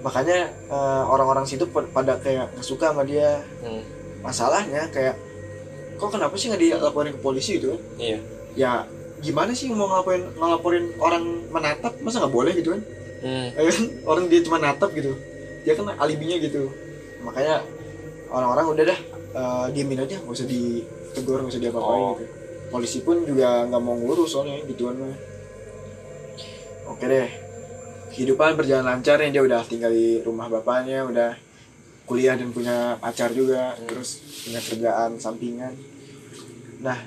makanya eh, orang-orang situ pa- pada kayak nggak suka sama dia. Hmm. masalahnya kayak kok kenapa sih nggak dilaporin ke polisi gitu kan iya. Ya gimana sih mau ngelaporin ngelaporin orang menatap? Masa nggak boleh gitu kan? Hmm. Ya kan? orang dia cuma natap gitu. Dia kan alibinya gitu. Makanya orang-orang udah dah eh, diemin aja. Nggak usah ditegur nggak usah diapa-apain Oh. gitu. Polisi pun juga nggak mau ngurus soalnya gituan mah oke deh. Kehidupan berjalan lancar nih dia udah tinggal di rumah bapaknya udah kuliah dan punya pacar juga Hmm. terus punya kerjaan sampingan. Nah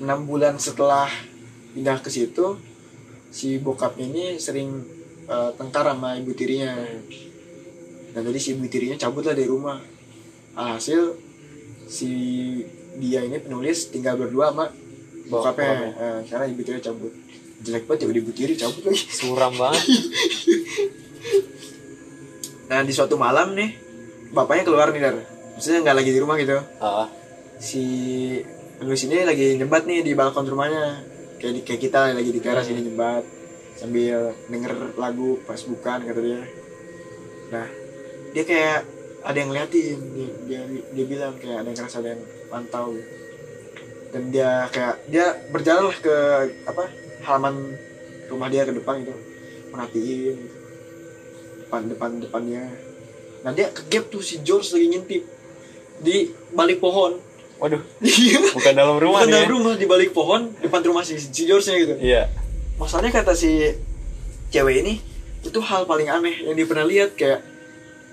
enam bulan setelah pindah ke situ si bokap ini sering eh, tengkar sama ibu tirinya. Hmm. dan jadi si ibu tirinya cabut lah dari rumah. Alhasil si dia ini penulis tinggal berdua sama bokapnya. Eh, karena ibu tirinya cabut jelek banget ya ibu tiri cabut lagi. Suram banget. Nah di suatu malam nih bapaknya keluar nih dar. Maksudnya nggak lagi di rumah gitu. Ah, si penulis ini lagi nyebat nih di balkon rumahnya. Kayak di, kayak kita lagi di teras Hmm. ini nyebat. Sambil denger lagu pas bukan kata dia. Nah dia kayak ada yang ngeliatin. Dia, dia dia bilang kayak ada yang ngerasa ada yang mantau gitu. dan dia kayak dia berjalan lah ke apa halaman rumah dia ke depan gitu merhatiin gitu. depan depan depannya nah dia ke gap tuh si George lagi ngintip di balik pohon waduh Iya. bukan dalam rumah Bukan nih dalam ya? rumah di balik pohon depan rumah si, si George-nya gitu. iya Masalahnya kata si cewek ini itu hal paling aneh yang dia pernah lihat kayak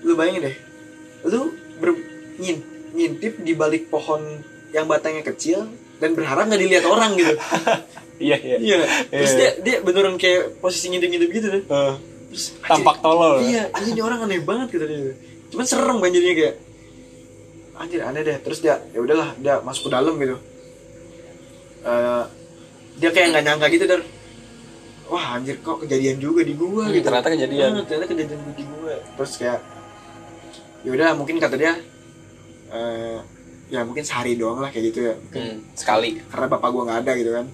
lu bayangin deh. Lu ber, ngin, ngintip di balik pohon yang batangnya kecil dan berharap nggak dilihat orang gitu. iya iya Iya. Terus Iya. dia dia beneran kayak posisi ngintip-ngintip gitu deh. Eh, Terus tampak tolol Iya, anjir ini orang aneh banget gitu dia. Cuman serem kan jadinya kayak anjir aneh deh. Terus dia ya udahlah, dia masuk ke dalam gitu. Eh, dia kayak nggak nyangka gitu dar. Wah anjir kok kejadian juga di gua Hmm, gitu. ternyata kejadian. Ah, ternyata kejadian di gua. Terus kayak ya udah mungkin kata dia eh ya mungkin sehari doang lah kayak gitu ya. Mungkin Hmm, sekali karena bapak gua nggak ada gitu kan.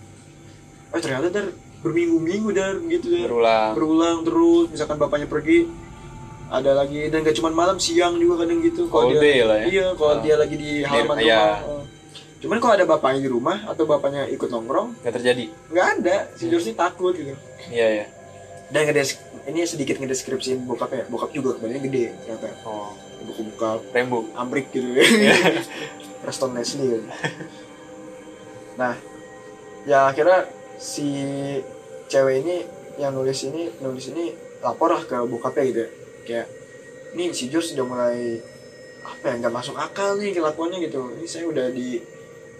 Oh ternyata dar berminggu-minggu dar gitu dar berulang berulang terus misalkan bapaknya pergi ada lagi dan gak cuma malam siang juga kadang gitu kalau dia day lah ya. iya kalau Ah. dia lagi di halaman iya. rumah eh. cuman kalau ada bapaknya di rumah atau bapaknya ikut nongkrong nggak terjadi nggak ada si Hmm. George ini takut gitu iya iya dan ngedes ini sedikit ngedeskripsiin bokapnya bokap juga badannya gede ternyata oh buku bokap Rembo ambrik gitu Iya. Preston Leslie gitu. nah ya akhirnya si cewek ini yang nulis ini nulis ini lapor lah ke bokapnya gitu. Ya kayak ini si George sudah mulai apa ya nggak masuk akal nih kelakuannya gitu. Ini saya udah di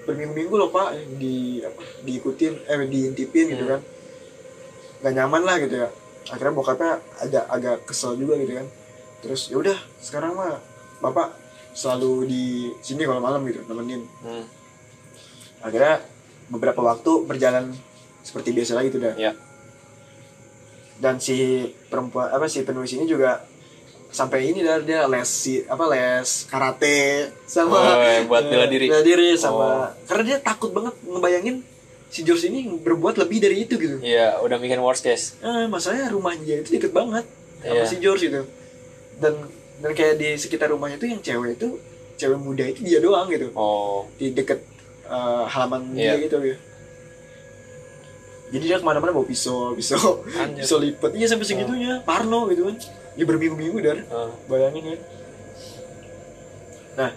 berminggu-minggu loh pak di apa diikutin eh diintipin gitu Hmm. kan. Nggak nyaman lah gitu ya. Akhirnya bokapnya agak agak kesel juga gitu kan. Terus ya udah sekarang mah bapak selalu di sini kalau malam gitu nemenin. Hmm. akhirnya beberapa waktu berjalan seperti biasa lagi tuh dah Ya. dan si perempuan apa si penulis ini juga sampai ini dah dia les si apa les karate sama Oh, buat bela diri. bela diri sama Oh. karena dia takut banget ngebayangin si George ini berbuat lebih dari itu gitu Iya, udah bikin worst case. eh, masalahnya rumahnya dia itu deket banget sama Iya. si George itu dan dan kayak di sekitar rumahnya itu yang cewek itu cewek muda itu dia doang gitu Oh, di deket eh, halaman Iya. dia gitu ya jadi dia ke mana-mana bawa pisau pisau Anjir. pisau lipat. Iya sampai segitunya. Parno gitu kan. Ya berminggu-minggu dar. Eh, bayangin kan nah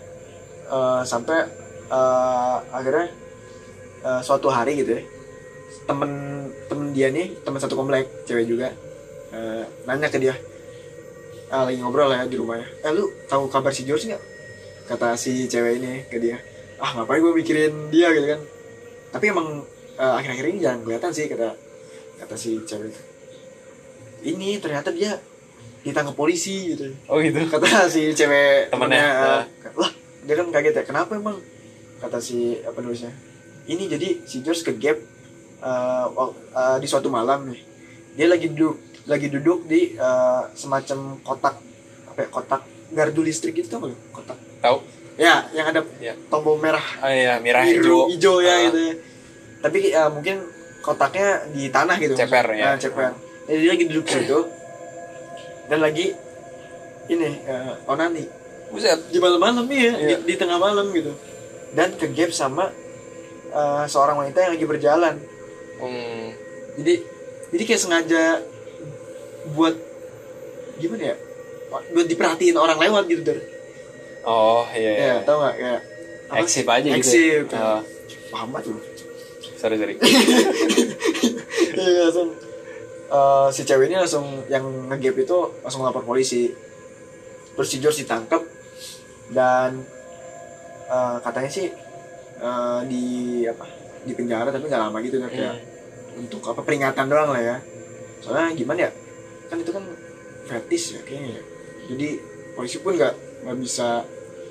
eh, sampai eh, akhirnya eh, suatu hari gitu ya temen temen dia nih temen satu komplek cewek juga eh, nanya ke dia ah, lagi ngobrol lah ya di rumahnya. Eh lu tahu kabar si George nggak? Kata si cewek ini ke dia ah ngapain gue mikirin dia? Gitu kan. Tapi emang eh, akhir-akhir ini jarang kelihatan sih kata kata si cewek itu. ini ternyata dia ditangkap polisi gitu oh gitu. kata si cewek Temennya, temennya, eh, lah dia kan kaget ya kenapa emang kata si apa nulisnya ini jadi si George ke gap wak- eh, di suatu malam nih dia lagi duduk lagi duduk di eh, semacam kotak apa ya, kotak gardu listrik gitu tau kotak Tahu? ya yang ada Ya. tombol merah Oh iya, merah hijau. hijau ya Ah. gitu ya tapi eh, mungkin kotaknya di tanah gitu Ceper, ya. Nah, ceper jadi dia lagi duduk situ dan lagi ini eh, onani Buset. di malam-malam iya, Iya. Di, di tengah malam gitu dan ke gap sama eh, seorang wanita yang lagi berjalan Hmm. jadi jadi kayak sengaja buat gimana ya buat diperhatiin orang lewat gitu der Oh iya. iya. ya tau nggak kayak? Eksip aja gitu. Eksip. Oh, paham banget sorry sorry. Iya langsung eh, si cewek ini langsung yang ngegap itu langsung lapor polisi. Terus si George ditangkap dan eh, katanya sih eh, di apa di penjara tapi nggak lama gitu kan kayak Hmm. untuk apa peringatan doang lah ya. Soalnya gimana ya kan itu kan fetish ya kayaknya. ya. Jadi polisi pun nggak nggak bisa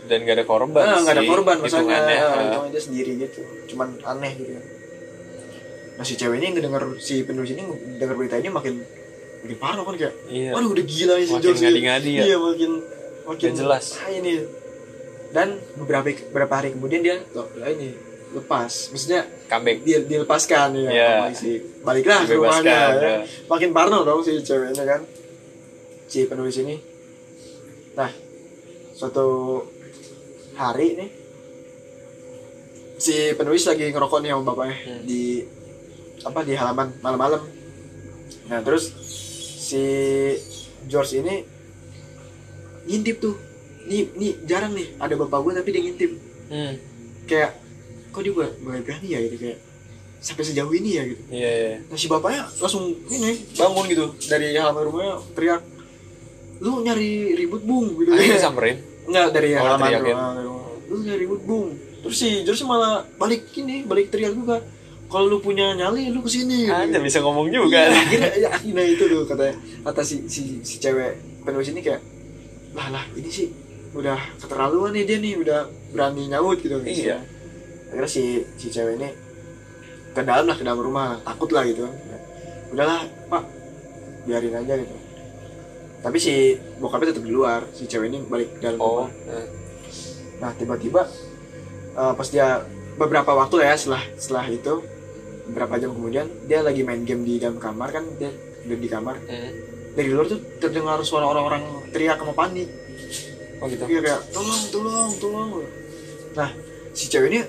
Dan gak ada korban. Ah, nggak ada sih, korban masalahnya hitungannya. Ah, Ah. hitungannya dia sendiri gitu cuman aneh gitu kan nah si cewek ini ngedenger si penulis ini denger berita ini makin makin parah kan kayak Iya. waduh udah gila nih si Makin George ngadi-ngadi ya. iya makin makin jelas. ah, ini dan beberapa beberapa hari kemudian dia loh, lah ini lepas maksudnya Comeback. dia dilepaskan ya sama isi baliklah ke rumahnya ya. ya. makin parno dong si ceweknya kan si penulis ini nah suatu hari nih si penulis lagi ngerokok nih sama bapaknya Hmm. di apa di halaman malam-malam. Nah terus si George ini ngintip tuh. Nih nih jarang nih ada bapak gue tapi dia ngintip. Hmm. kayak kok dia mulai berani ya gitu kayak sampai sejauh ini ya gitu. Iya iya. nah si bapaknya langsung ini bangun gitu dari halaman rumahnya teriak lu nyari ribut bung gitu. Ah, disamperin. Enggak dari Oh, halaman rumah. Lu nyari ribut bung. Terus si George malah balik ini balik teriak juga kalau lu punya nyali lu ke sini Ada bisa ngomong juga. Iya, akhirnya, ya, akhirnya itu tuh kata kata si, si si cewek penulis ini kayak lah lah ini sih udah keterlaluan nih dia nih udah berani nyaut gitu Iya. akhirnya si si cewek ini ke dalam lah ke dalam rumah takut lah gitu udahlah pak biarin aja gitu tapi si bokapnya tetap di luar si cewek ini balik ke dalam rumah Oh. eh. Nah tiba-tiba eh, pas dia beberapa waktu ya setelah setelah itu beberapa jam kemudian dia lagi main game di dalam kamar kan dia udah di kamar. Hmm. dari luar tuh terdengar suara orang-orang teriak sama panik Oh gitu. dia kayak tolong tolong tolong. Nah si cewek ini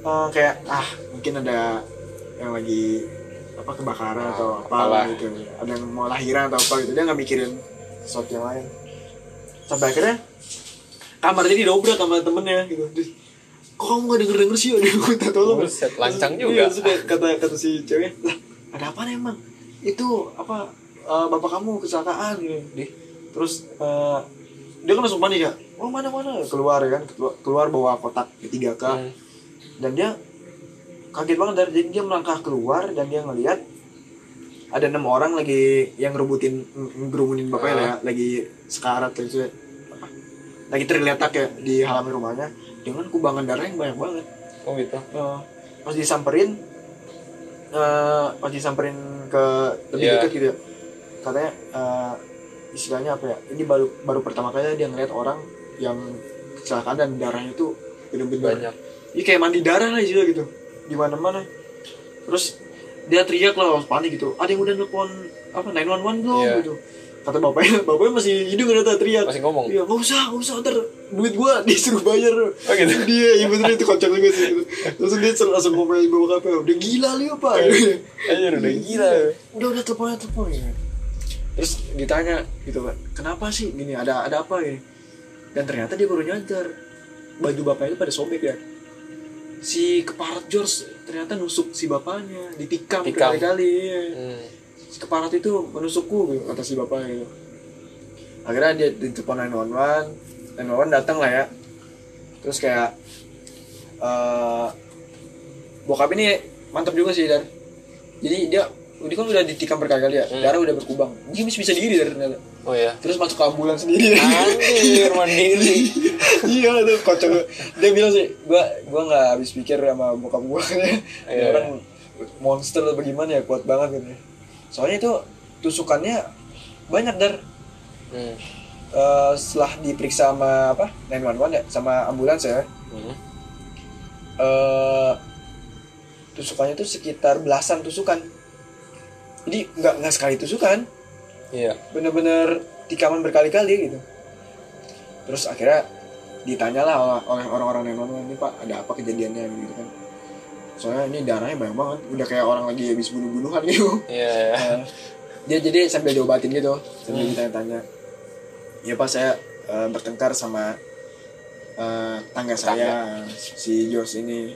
eh, kayak ah mungkin ada yang lagi apa kebakaran Ah, atau apa apalah. gitu. Ada yang mau lahiran atau apa gitu. Dia nggak mikirin sesuatu yang lain. Sampai akhirnya kamar ini dobrak sama temennya gitu. Terus, kok kamu gak denger denger sih dia minta tolong. Buset, lancang Terus- juga. iya, kayak kata kata si cewek lah ada apa nih emang itu apa eh, bapak kamu kecelakaan gitu Di, terus eh, dia kan langsung panik ya. Oh mana mana keluar ya kan? Keluar, bawa kotak ketiga k. Hmm. dan dia kaget banget dari jadi dia melangkah keluar dan dia ngelihat ada enam orang lagi yang ngerebutin ng- ngerumunin bapaknya lah ya. Lagi sekarat gitu lagi tergeletak ya di halaman rumahnya dengan kubangan darah yang banyak banget. Oh gitu. Eh, pas disamperin eh pas disamperin ke lebih Iya. dekat gitu ya katanya eh, istilahnya apa ya ini baru baru pertama kali dia ngeliat orang yang kecelakaan dan darahnya itu bener-bener banyak. Iya kayak mandi darah lah istilah gitu di mana mana terus dia teriak lah panik gitu ada yang udah nelfon apa 911 belum? Iya. gitu. Kata bapaknya bapaknya masih hidup ternyata teriak. Masih ngomong? Iya nggak usah nggak usah ntar duit gua disuruh bayar oh gitu dia iya bener itu kocak juga sih gitu. terus dia langsung ngomongin bawa kape udah gila lu apa Anjir udah gila udah udah telepon aja telepon ya. terus ditanya gitu kan kenapa sih gini ada ada apa ini dan ternyata dia baru nyadar baju bapaknya itu pada sobek ya si keparat George ternyata nusuk si bapaknya ditikam Tikam. berkali-kali iya. hmm. si keparat itu menusukku gitu, kata si bapaknya gitu akhirnya dia ditelepon 911 911 datang lah ya. Terus kayak eh bokap ini mantap juga sih dan jadi dia dia kan udah ditikam berkali-kali ya. Hmm. darah udah berkubang. Dia masih bisa diri dari ternyata. Oh ya terus masuk ke ambulan sendiri. Anjir mandiri. Iya itu kocak dia bilang sih gua gua nggak habis pikir sama bokap gua. Iya. orang monster atau bagaimana ya kuat banget gitu soalnya itu tusukannya banyak dar. Hmm. Eh, setelah diperiksa sama apa 911 ya sama ambulans ya. Hmm. eh tusukannya itu sekitar belasan tusukan. Jadi nggak nggak sekali tusukan. Iya. Bener-bener tikaman berkali-kali gitu. Terus akhirnya ditanyalah oleh, orang-orang yang nonton ini pak ada apa kejadiannya? Gitu kan. Soalnya ini darahnya banyak banget. Udah kayak orang lagi habis bunuh-bunuhan gitu. Iya Eh, dia jadi sambil diobatin gitu sambil Hmm. ditanya-tanya ya pak saya eh, bertengkar sama eh, tangga saya si George ini.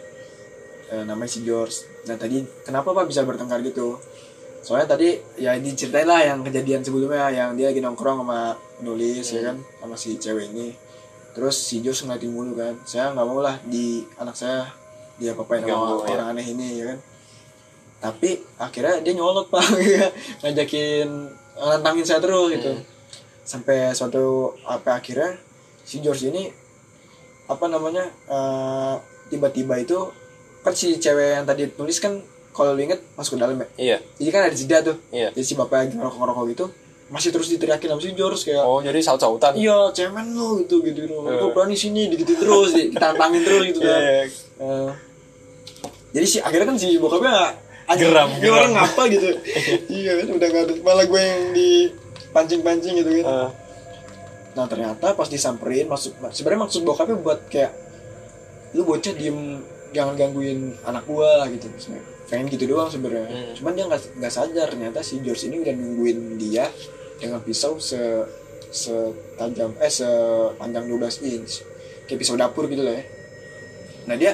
Eh, namanya si George. Nah tadi kenapa pak bisa bertengkar gitu? Soalnya tadi ya diceritain lah yang kejadian sebelumnya yang dia lagi nongkrong sama nulis ya kan sama si cewek ini. Terus si George ngeliatin mulu kan. Saya nggak mau lah di anak saya dia papain sama ya. orang aneh ini ya kan. Tapi akhirnya dia nyolot pak ngajakin nantangin saya terus gitu. Hmm. Sampai suatu apa akhirnya si George ini apa namanya eh, tiba-tiba itu kan si cewek yang tadi tulis kan kalau lu inget masuk ke dalam ya? Iya. Jadi kan ada jeda tuh. Iya. Jadi si bapak lagi ngerokok-ngerokok gitu masih terus diteriakin sama si George kayak oh jadi saut-sautan? Iya cemen lo gitu gitu gitu. Iya. kok berani sini gitu terus di- ditantangin terus gitu kan. Iya. Eh, jadi si akhirnya kan si bokapnya Geram, geram. orang ngapa gitu. Iya kan udah gak ada malah gue yang dipancing-pancing gitu kan Eh, nah ternyata pas disamperin maksud sebenarnya maksud bokapnya buat kayak lu bocah diem jangan gangguin anak gua gitu. Sebenarnya pengen gitu doang sebenarnya. Hmm. cuman dia nggak nggak sadar ternyata si George ini udah nungguin dia dengan pisau se setajam eh sepanjang 12 inch. Kayak pisau dapur gitu lah ya. Nah dia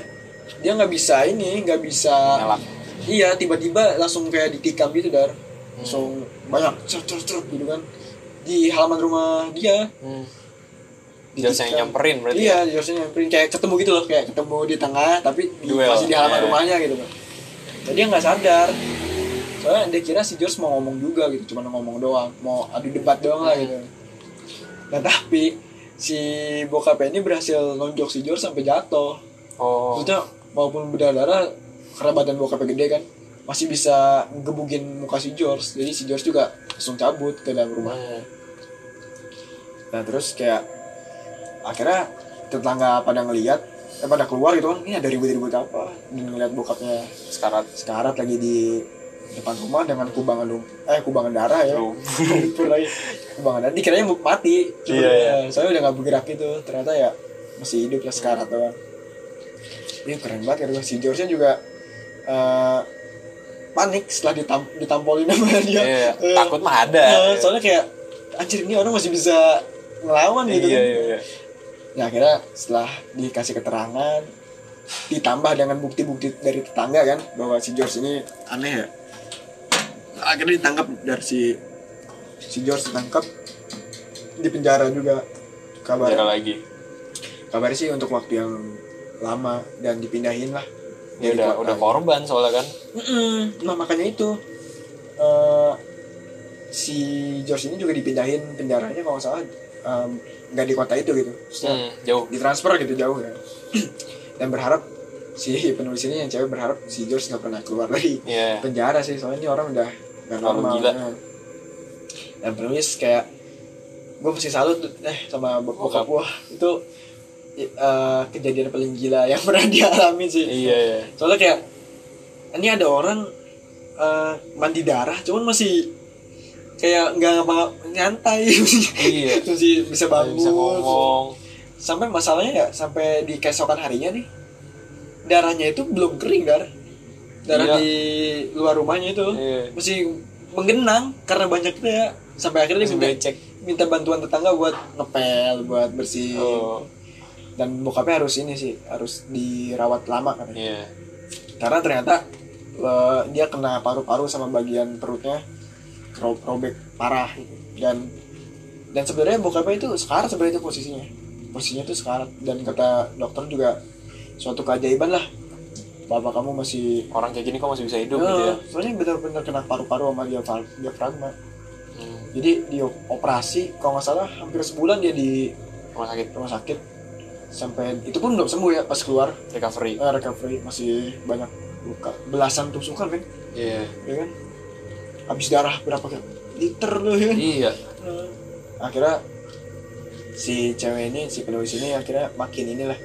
dia nggak bisa ini nggak bisa nyalak iya tiba-tiba langsung kayak ditikam gitu dar langsung banyak cer cer cer gitu kan. Di halaman rumah dia. Hmm. Jelas yang nyamperin berarti iya ya? harusnya nyamperin. Kayak ketemu gitu loh kayak ketemu di tengah tapi di, Duel. masih di halaman Eh. rumahnya gitu kan. Jadi dia nggak sadar. Soalnya dia kira si George mau ngomong juga gitu cuma ngomong doang. Mau adu debat doang lah Hmm. gitu. Nah tapi si bokapnya ini berhasil nonjok si George sampai jatuh. Oh. Maksudnya walaupun berdarah karena badan bokapnya gede kan masih bisa ngebukin muka si George jadi si George juga langsung cabut ke dalam rumah Hmm. Nah terus kayak akhirnya tetangga pada ngeliat, eh, pada keluar gitu kan, ini ada ribut-ribut apa? Dan ngeliat bokapnya sekarat sekarat lagi di depan rumah dengan kubangan lum eh kubangan darah ya. Lumpur lagi. kubangan darah. Dikiranya mati, cuma Iya, iya. ya, soalnya udah nggak bergerak gitu. Ternyata ya masih hidup lah sekarat doang. Ini keren banget ya si George juga eh, panik setelah ditam ditampolin sama dia. Iya, Eh, takut mah ada. eh, soalnya kayak anjir ini orang masih bisa ngelawan gitu iya kan. iya iya. Ya akhirnya setelah dikasih keterangan ditambah dengan bukti-bukti dari tetangga kan bahwa si George ini aneh ya. Akhirnya ditangkap dari si si George ditangkap di penjara juga. Kabar Penjara lagi. kabarnya sih untuk waktu yang lama dan dipindahin lah ya udah kota. udah korban soalnya kan Mm-mm. nah makanya itu eh, si George ini juga dipindahin penjaranya kalau nggak salah nggak di kota itu gitu Maksudnya hmm, jauh ditransfer gitu jauh ya dan berharap si penulis ini yang cewek berharap si George nggak pernah keluar dari Iya. penjara sih soalnya ini orang udah nggak normal gila. ya. dan penulis kayak gue masih salut eh sama bok- bokap Bokap. gue itu eh, kejadian paling gila yang pernah dialami sih. Iya iya. Soalnya kayak ini ada orang eh, mandi darah cuman masih kayak nggak ngapa nyantai. Iya. masih bisa bangun. bisa ngomong. Sampai masalahnya ya sampai di keesokan harinya nih darahnya itu belum kering dar darah Iya. di luar rumahnya itu Iya. masih menggenang karena banyaknya ya sampai akhirnya dia minta, becek. minta bantuan tetangga buat ngepel buat bersih oh dan bokapnya harus ini sih harus dirawat lama katanya. Iya. Karena ternyata eh, dia kena paru-paru sama bagian perutnya ro- robek parah. Gitu. dan dan sebenarnya bokapnya itu sekarang sebenarnya itu posisinya. Posisinya itu sekarang dan kata dokter juga suatu keajaiban lah. Bapak kamu masih orang kayak gini kok masih bisa hidup gitu ya? Eh, soalnya benar-benar kena paru-paru sama dia diafragma hmm. jadi di operasi kalau nggak salah hampir sebulan dia di rumah sakit. rumah sakit sampai itu pun belum sembuh ya pas keluar. Recovery. Eh, recovery masih banyak luka. Belasan tusukan kan iya. Ya kan? Habis darah berapa kan liter loh ya kan? Iya. Eh, akhirnya si cewek ini si penulis ini akhirnya makin inilah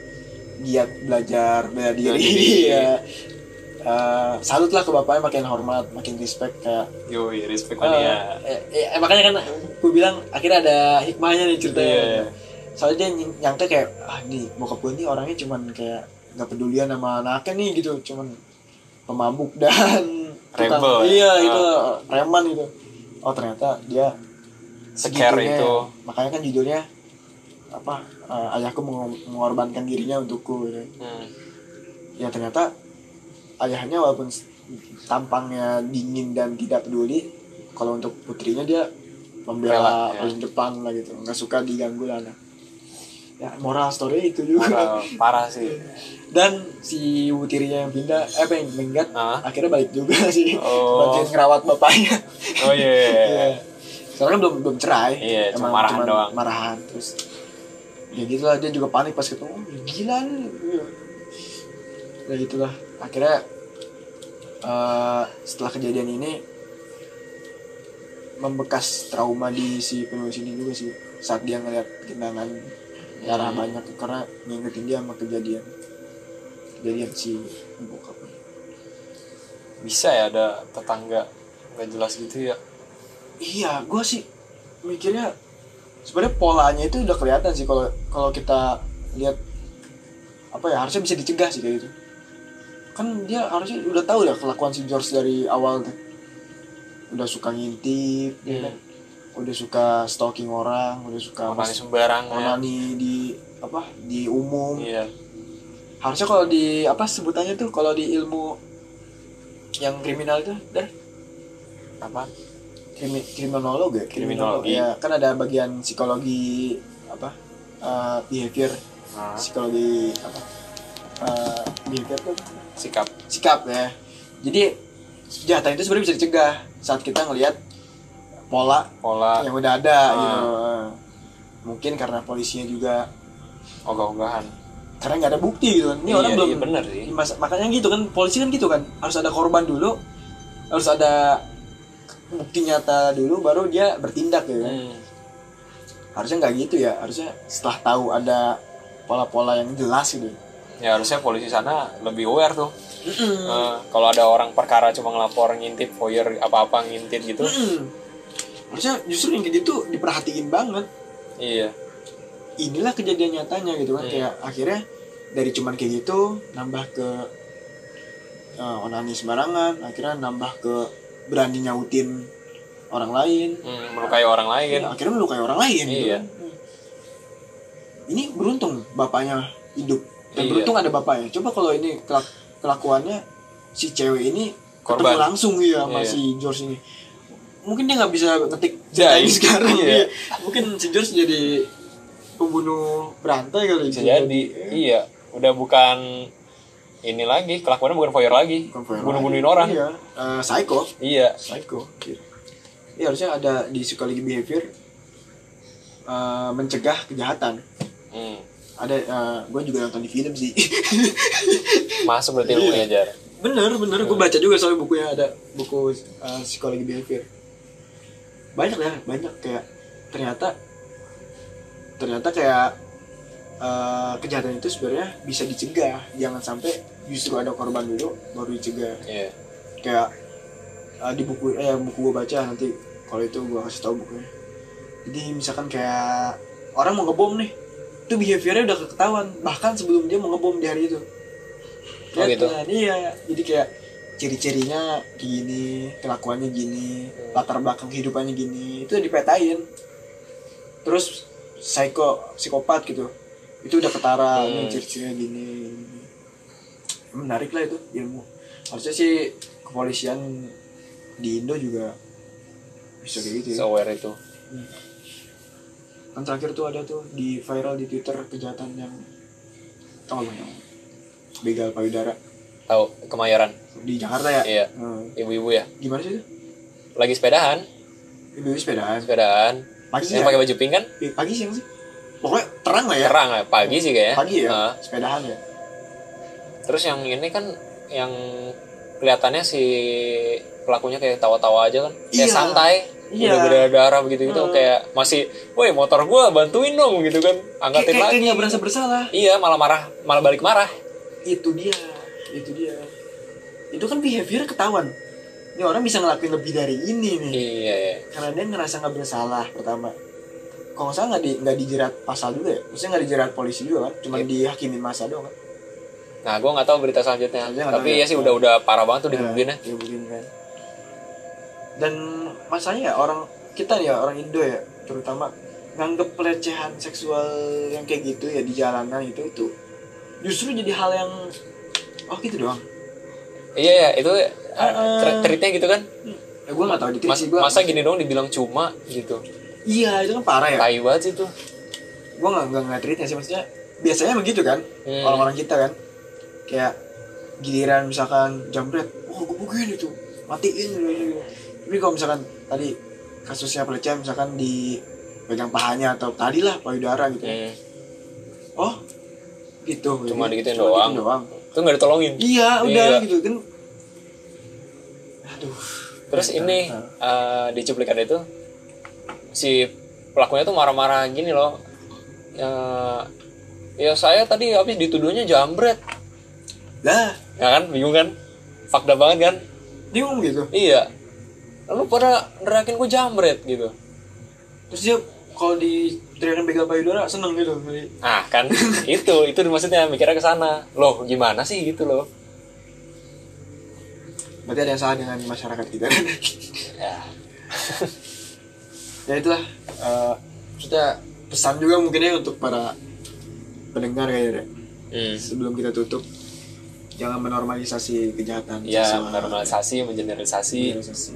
giat belajar bela diri, ya. Eh, salut lah ke bapaknya makin hormat makin respect kayak yoi respect eh, mania eh, eh, makanya kan gue bilang akhirnya ada hikmahnya nih ceritanya. Iya. Soalnya dia ny- nyangka kayak ah nih bokap gue nih orangnya cuman kayak nggak pedulian sama anaknya nih gitu cuman pemabuk dan tukang- Rebel ya? iya Ah. itu preman gitu oh ternyata dia segitunya. itu. makanya kan judulnya apa eh, ayahku meng- mengorbankan dirinya untukku gitu. hmm. ya ternyata ayahnya walaupun tampangnya dingin dan tidak peduli kalau untuk putrinya dia membela Rela, ya. paling depan lah gitu nggak suka diganggu lah anak ya moral story itu juga Moral parah sih dan si ibu tirinya yang pindah eh apa yang minggat Ah. akhirnya balik juga sih Oh. bantuin ngerawat bapaknya oh iya Iya. Soalnya kan belum belum cerai. Iya, cuma marahan cuman doang. Marahan terus ya gitulah dia juga panik pas ketemu oh, gila nih Iya. ya gitulah akhirnya eh, setelah kejadian ini membekas trauma di si penulis ini juga sih saat dia ngeliat genangan darah Hmm. banyak karena ngingetin dia sama kejadian kejadian si bokapnya bisa ya ada tetangga nggak jelas gitu ya Iya, gue sih mikirnya sebenarnya polanya itu udah kelihatan sih kalau kalau kita lihat apa ya harusnya bisa dicegah sih kayak gitu. Kan dia harusnya udah tahu ya kelakuan si George dari awal tuh. Udah suka ngintip, ya Hmm. Udah suka stalking orang, udah suka Onani sembarangan. onani di apa di umum. iya. Harusnya kalau di apa sebutannya tuh kalau di ilmu yang kriminal itu, dah apa? Krimi, kriminolog ya? Kriminologi. ya kan ada bagian psikologi apa eh, behavior. Nah, psikologi apa eh, behavior tuh. Sikap. Sikap ya. Jadi kejahatan itu sebenarnya bisa dicegah saat kita ngelihat pola. Pola. Yang udah ada Ah. gitu. Mungkin karena polisinya juga ogah-ogahan. Karena nggak ada bukti gitu. Kan ini Iya, orang belum iya bener sih. Mas- makanya gitu kan polisi kan gitu kan. Harus ada korban dulu harus ada bukti nyata dulu baru dia bertindak gitu kan. Hmm. harusnya nggak gitu ya. Harusnya setelah tahu ada pola-pola yang jelas gitu. Ya harusnya polisi sana lebih aware tuh. Eh, kalau ada orang perkara cuma ngelapor ngintip foyer apa-apa ngintip gitu. Mm-mm. Harusnya justru yang kayak gitu diperhatiin banget iya inilah kejadian nyatanya gitu kan Hmm. kayak akhirnya dari cuman kayak gitu nambah ke eh, onani sembarangan akhirnya nambah ke berani nyautin orang lain Hmm, melukai orang lain Ya, akhirnya melukai orang lain gitu Iya. kan. ini beruntung bapaknya hidup dan Iya. beruntung ada bapaknya coba kalau ini kelak- kelakuannya si cewek ini Korban. ketemu langsung ya sama Iya. si George ini mungkin dia nggak bisa ngetik ceritanya sekarang iya. mungkin si George jadi pembunuh berantai kali bisa jadi iya. Udah bukan ini lagi kelakuannya bukan voyeur lagi. Bunuh-bunuhin orang. Iya. Eh, psycho. Iya. Psycho Iya. Iya harusnya ada di psychology behavior eh, mencegah kejahatan. Hmm. ada gue juga nonton di film sih. Masuk berarti ilmu Iya. ajar bener bener. Gue baca juga soalnya bukunya ada buku uh, psikologi behavior banyak ya banyak kayak ternyata ternyata kayak uh, kejahatan itu sebenarnya bisa dicegah. Jangan sampai justru ada korban dulu baru dicegah. Iya. Kayak uh, di buku eh buku gue baca nanti kalau itu gue kasih tahu bukunya. Jadi misalkan kayak orang mau ngebom nih itu behaviornya udah ketahuan bahkan sebelum dia mau ngebom di hari itu. Oh, gitu? Iya jadi kayak ciri-cirinya gini kelakuannya gini latar belakang kehidupannya gini itu dipetain. Terus psycho psikopat gitu. Itu udah ketara Hmm. ini ciri-cirinya gini, gini. Menarik lah itu ilmu. Harusnya sih kepolisian di Indo juga bisa kayak gitu ya. Aware itu. Kan terakhir tuh ada tuh di viral di Twitter kejahatan yang tau gak yang begal payudara? Tahu kemayoran di Jakarta ya? Iya. Hmm. ibu-ibu ya. Gimana sih? Itu lagi sepedahan. Ibu sepedaan sepedaan pagi yang ya? pakai baju pink kan? Eh, pagi siang sih. Pokoknya terang lah ya? Terang lah pagi sih kayaknya. Pagi ya? Nah, sepedahan ya? Terus yang ini kan yang kelihatannya si pelakunya kayak tawa-tawa aja kan? Kayak Iya. santai Iya. udah berdarah begitu gitu Hmm. kayak masih woi motor gua bantuin dong gitu kan? Kayak angkatin kayak lagi. kayak nggak berasa bersalah. Iya malah marah malah balik marah. Itu dia. Itu dia itu kan behavior ketahuan. Ini orang bisa ngelakuin lebih dari ini nih. Iya iya. karena dia ngerasa nggak bersalah pertama. Kalau nggak salah nggak di nggak dijerat pasal juga ya? Maksudnya nggak dijerat polisi juga kan? Cuma Iya. dihakimin masa doang kan? Nah gua nggak tahu berita selanjutnya. Selanjutnya tapi tahu ya. sih udah udah parah banget tuh dikebukin ya. digebukin kan. Dan masanya ya orang kita nih ya orang Indo ya terutama nganggep pelecehan seksual yang kayak gitu ya di jalanan itu itu justru jadi hal yang oh gitu doang iya ya itu uh, Uh-uh. tre- treatnya gitu kan ya, gue nggak tahu di Mas, sih gua masa gini dong dibilang cuma gitu iya itu kan parah ya tai banget sih tuh gue nggak nggak tweetnya sih maksudnya biasanya begitu kan Hmm. orang-orang kita kan kayak giliran misalkan jambret oh gue begini tuh matiin gitu. tapi kalau misalkan tadi kasusnya pelecehan misalkan di pegang pahanya atau tadi lah payudara gitu Hmm. oh gitu Cuma digituin cuma doang. gitu doang tuh nggak ditolongin iya udah Iya. gitu kan aduh Terus Nah, ini eh, di cuplikan itu si pelakunya tuh marah-marah gini loh. Eh, ya saya tadi habis dituduhnya jambret. lah Ya kan, bingung kan? Fakta banget kan? dia ngomong gitu Iya. Lalu pada nerakin gue jambret gitu. terus dia kalau di teriakan begal payudara seneng gitu Ah kan itu itu maksudnya mikirnya ke sana. Loh gimana sih gitu loh? berarti ada yang salah dengan masyarakat kita kan Ya. ya itulah eh, maksudnya pesan juga mungkin ya untuk para pendengar kayaknya deh. Hmm. sebelum kita tutup jangan menormalisasi kejahatan Ya seksual. normalisasi, mengeneralisasi Menormalisasi.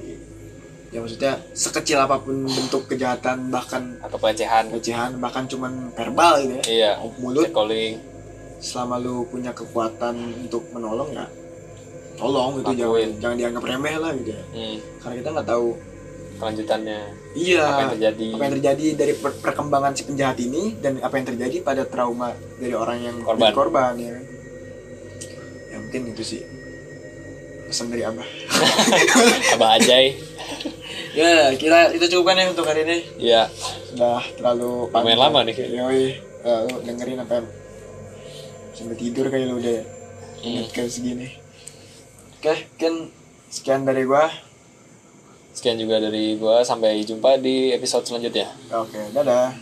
Ya maksudnya sekecil apa pun bentuk kejahatan bahkan atau pelecehan. pelecehan bahkan cuman verbal gitu ya Iya. mulut Catcalling. selama lu punya kekuatan untuk menolong ya tolong gitu jangan Lakuin. jangan dianggap remeh lah gitu ya Hmm. karena kita nggak tau Kelanjutannya. iya Apa yang terjadi. apa yang terjadi dari per- perkembangan si penjahat ini dan apa yang terjadi pada trauma dari orang yang Korban. korban ya ya mungkin itu sih pesan dari abah Abah Ajay. ya kira itu cukup kan ya untuk hari ini Iya. sudah terlalu Lumayan lama nih. Yoi, eh, lu dengerin apa sampai tidur kayak lu udah Hmm. inget kayak segini oke mungkin sekian dari gua Sekian juga dari gua sampai jumpa di episode selanjutnya. oke dadah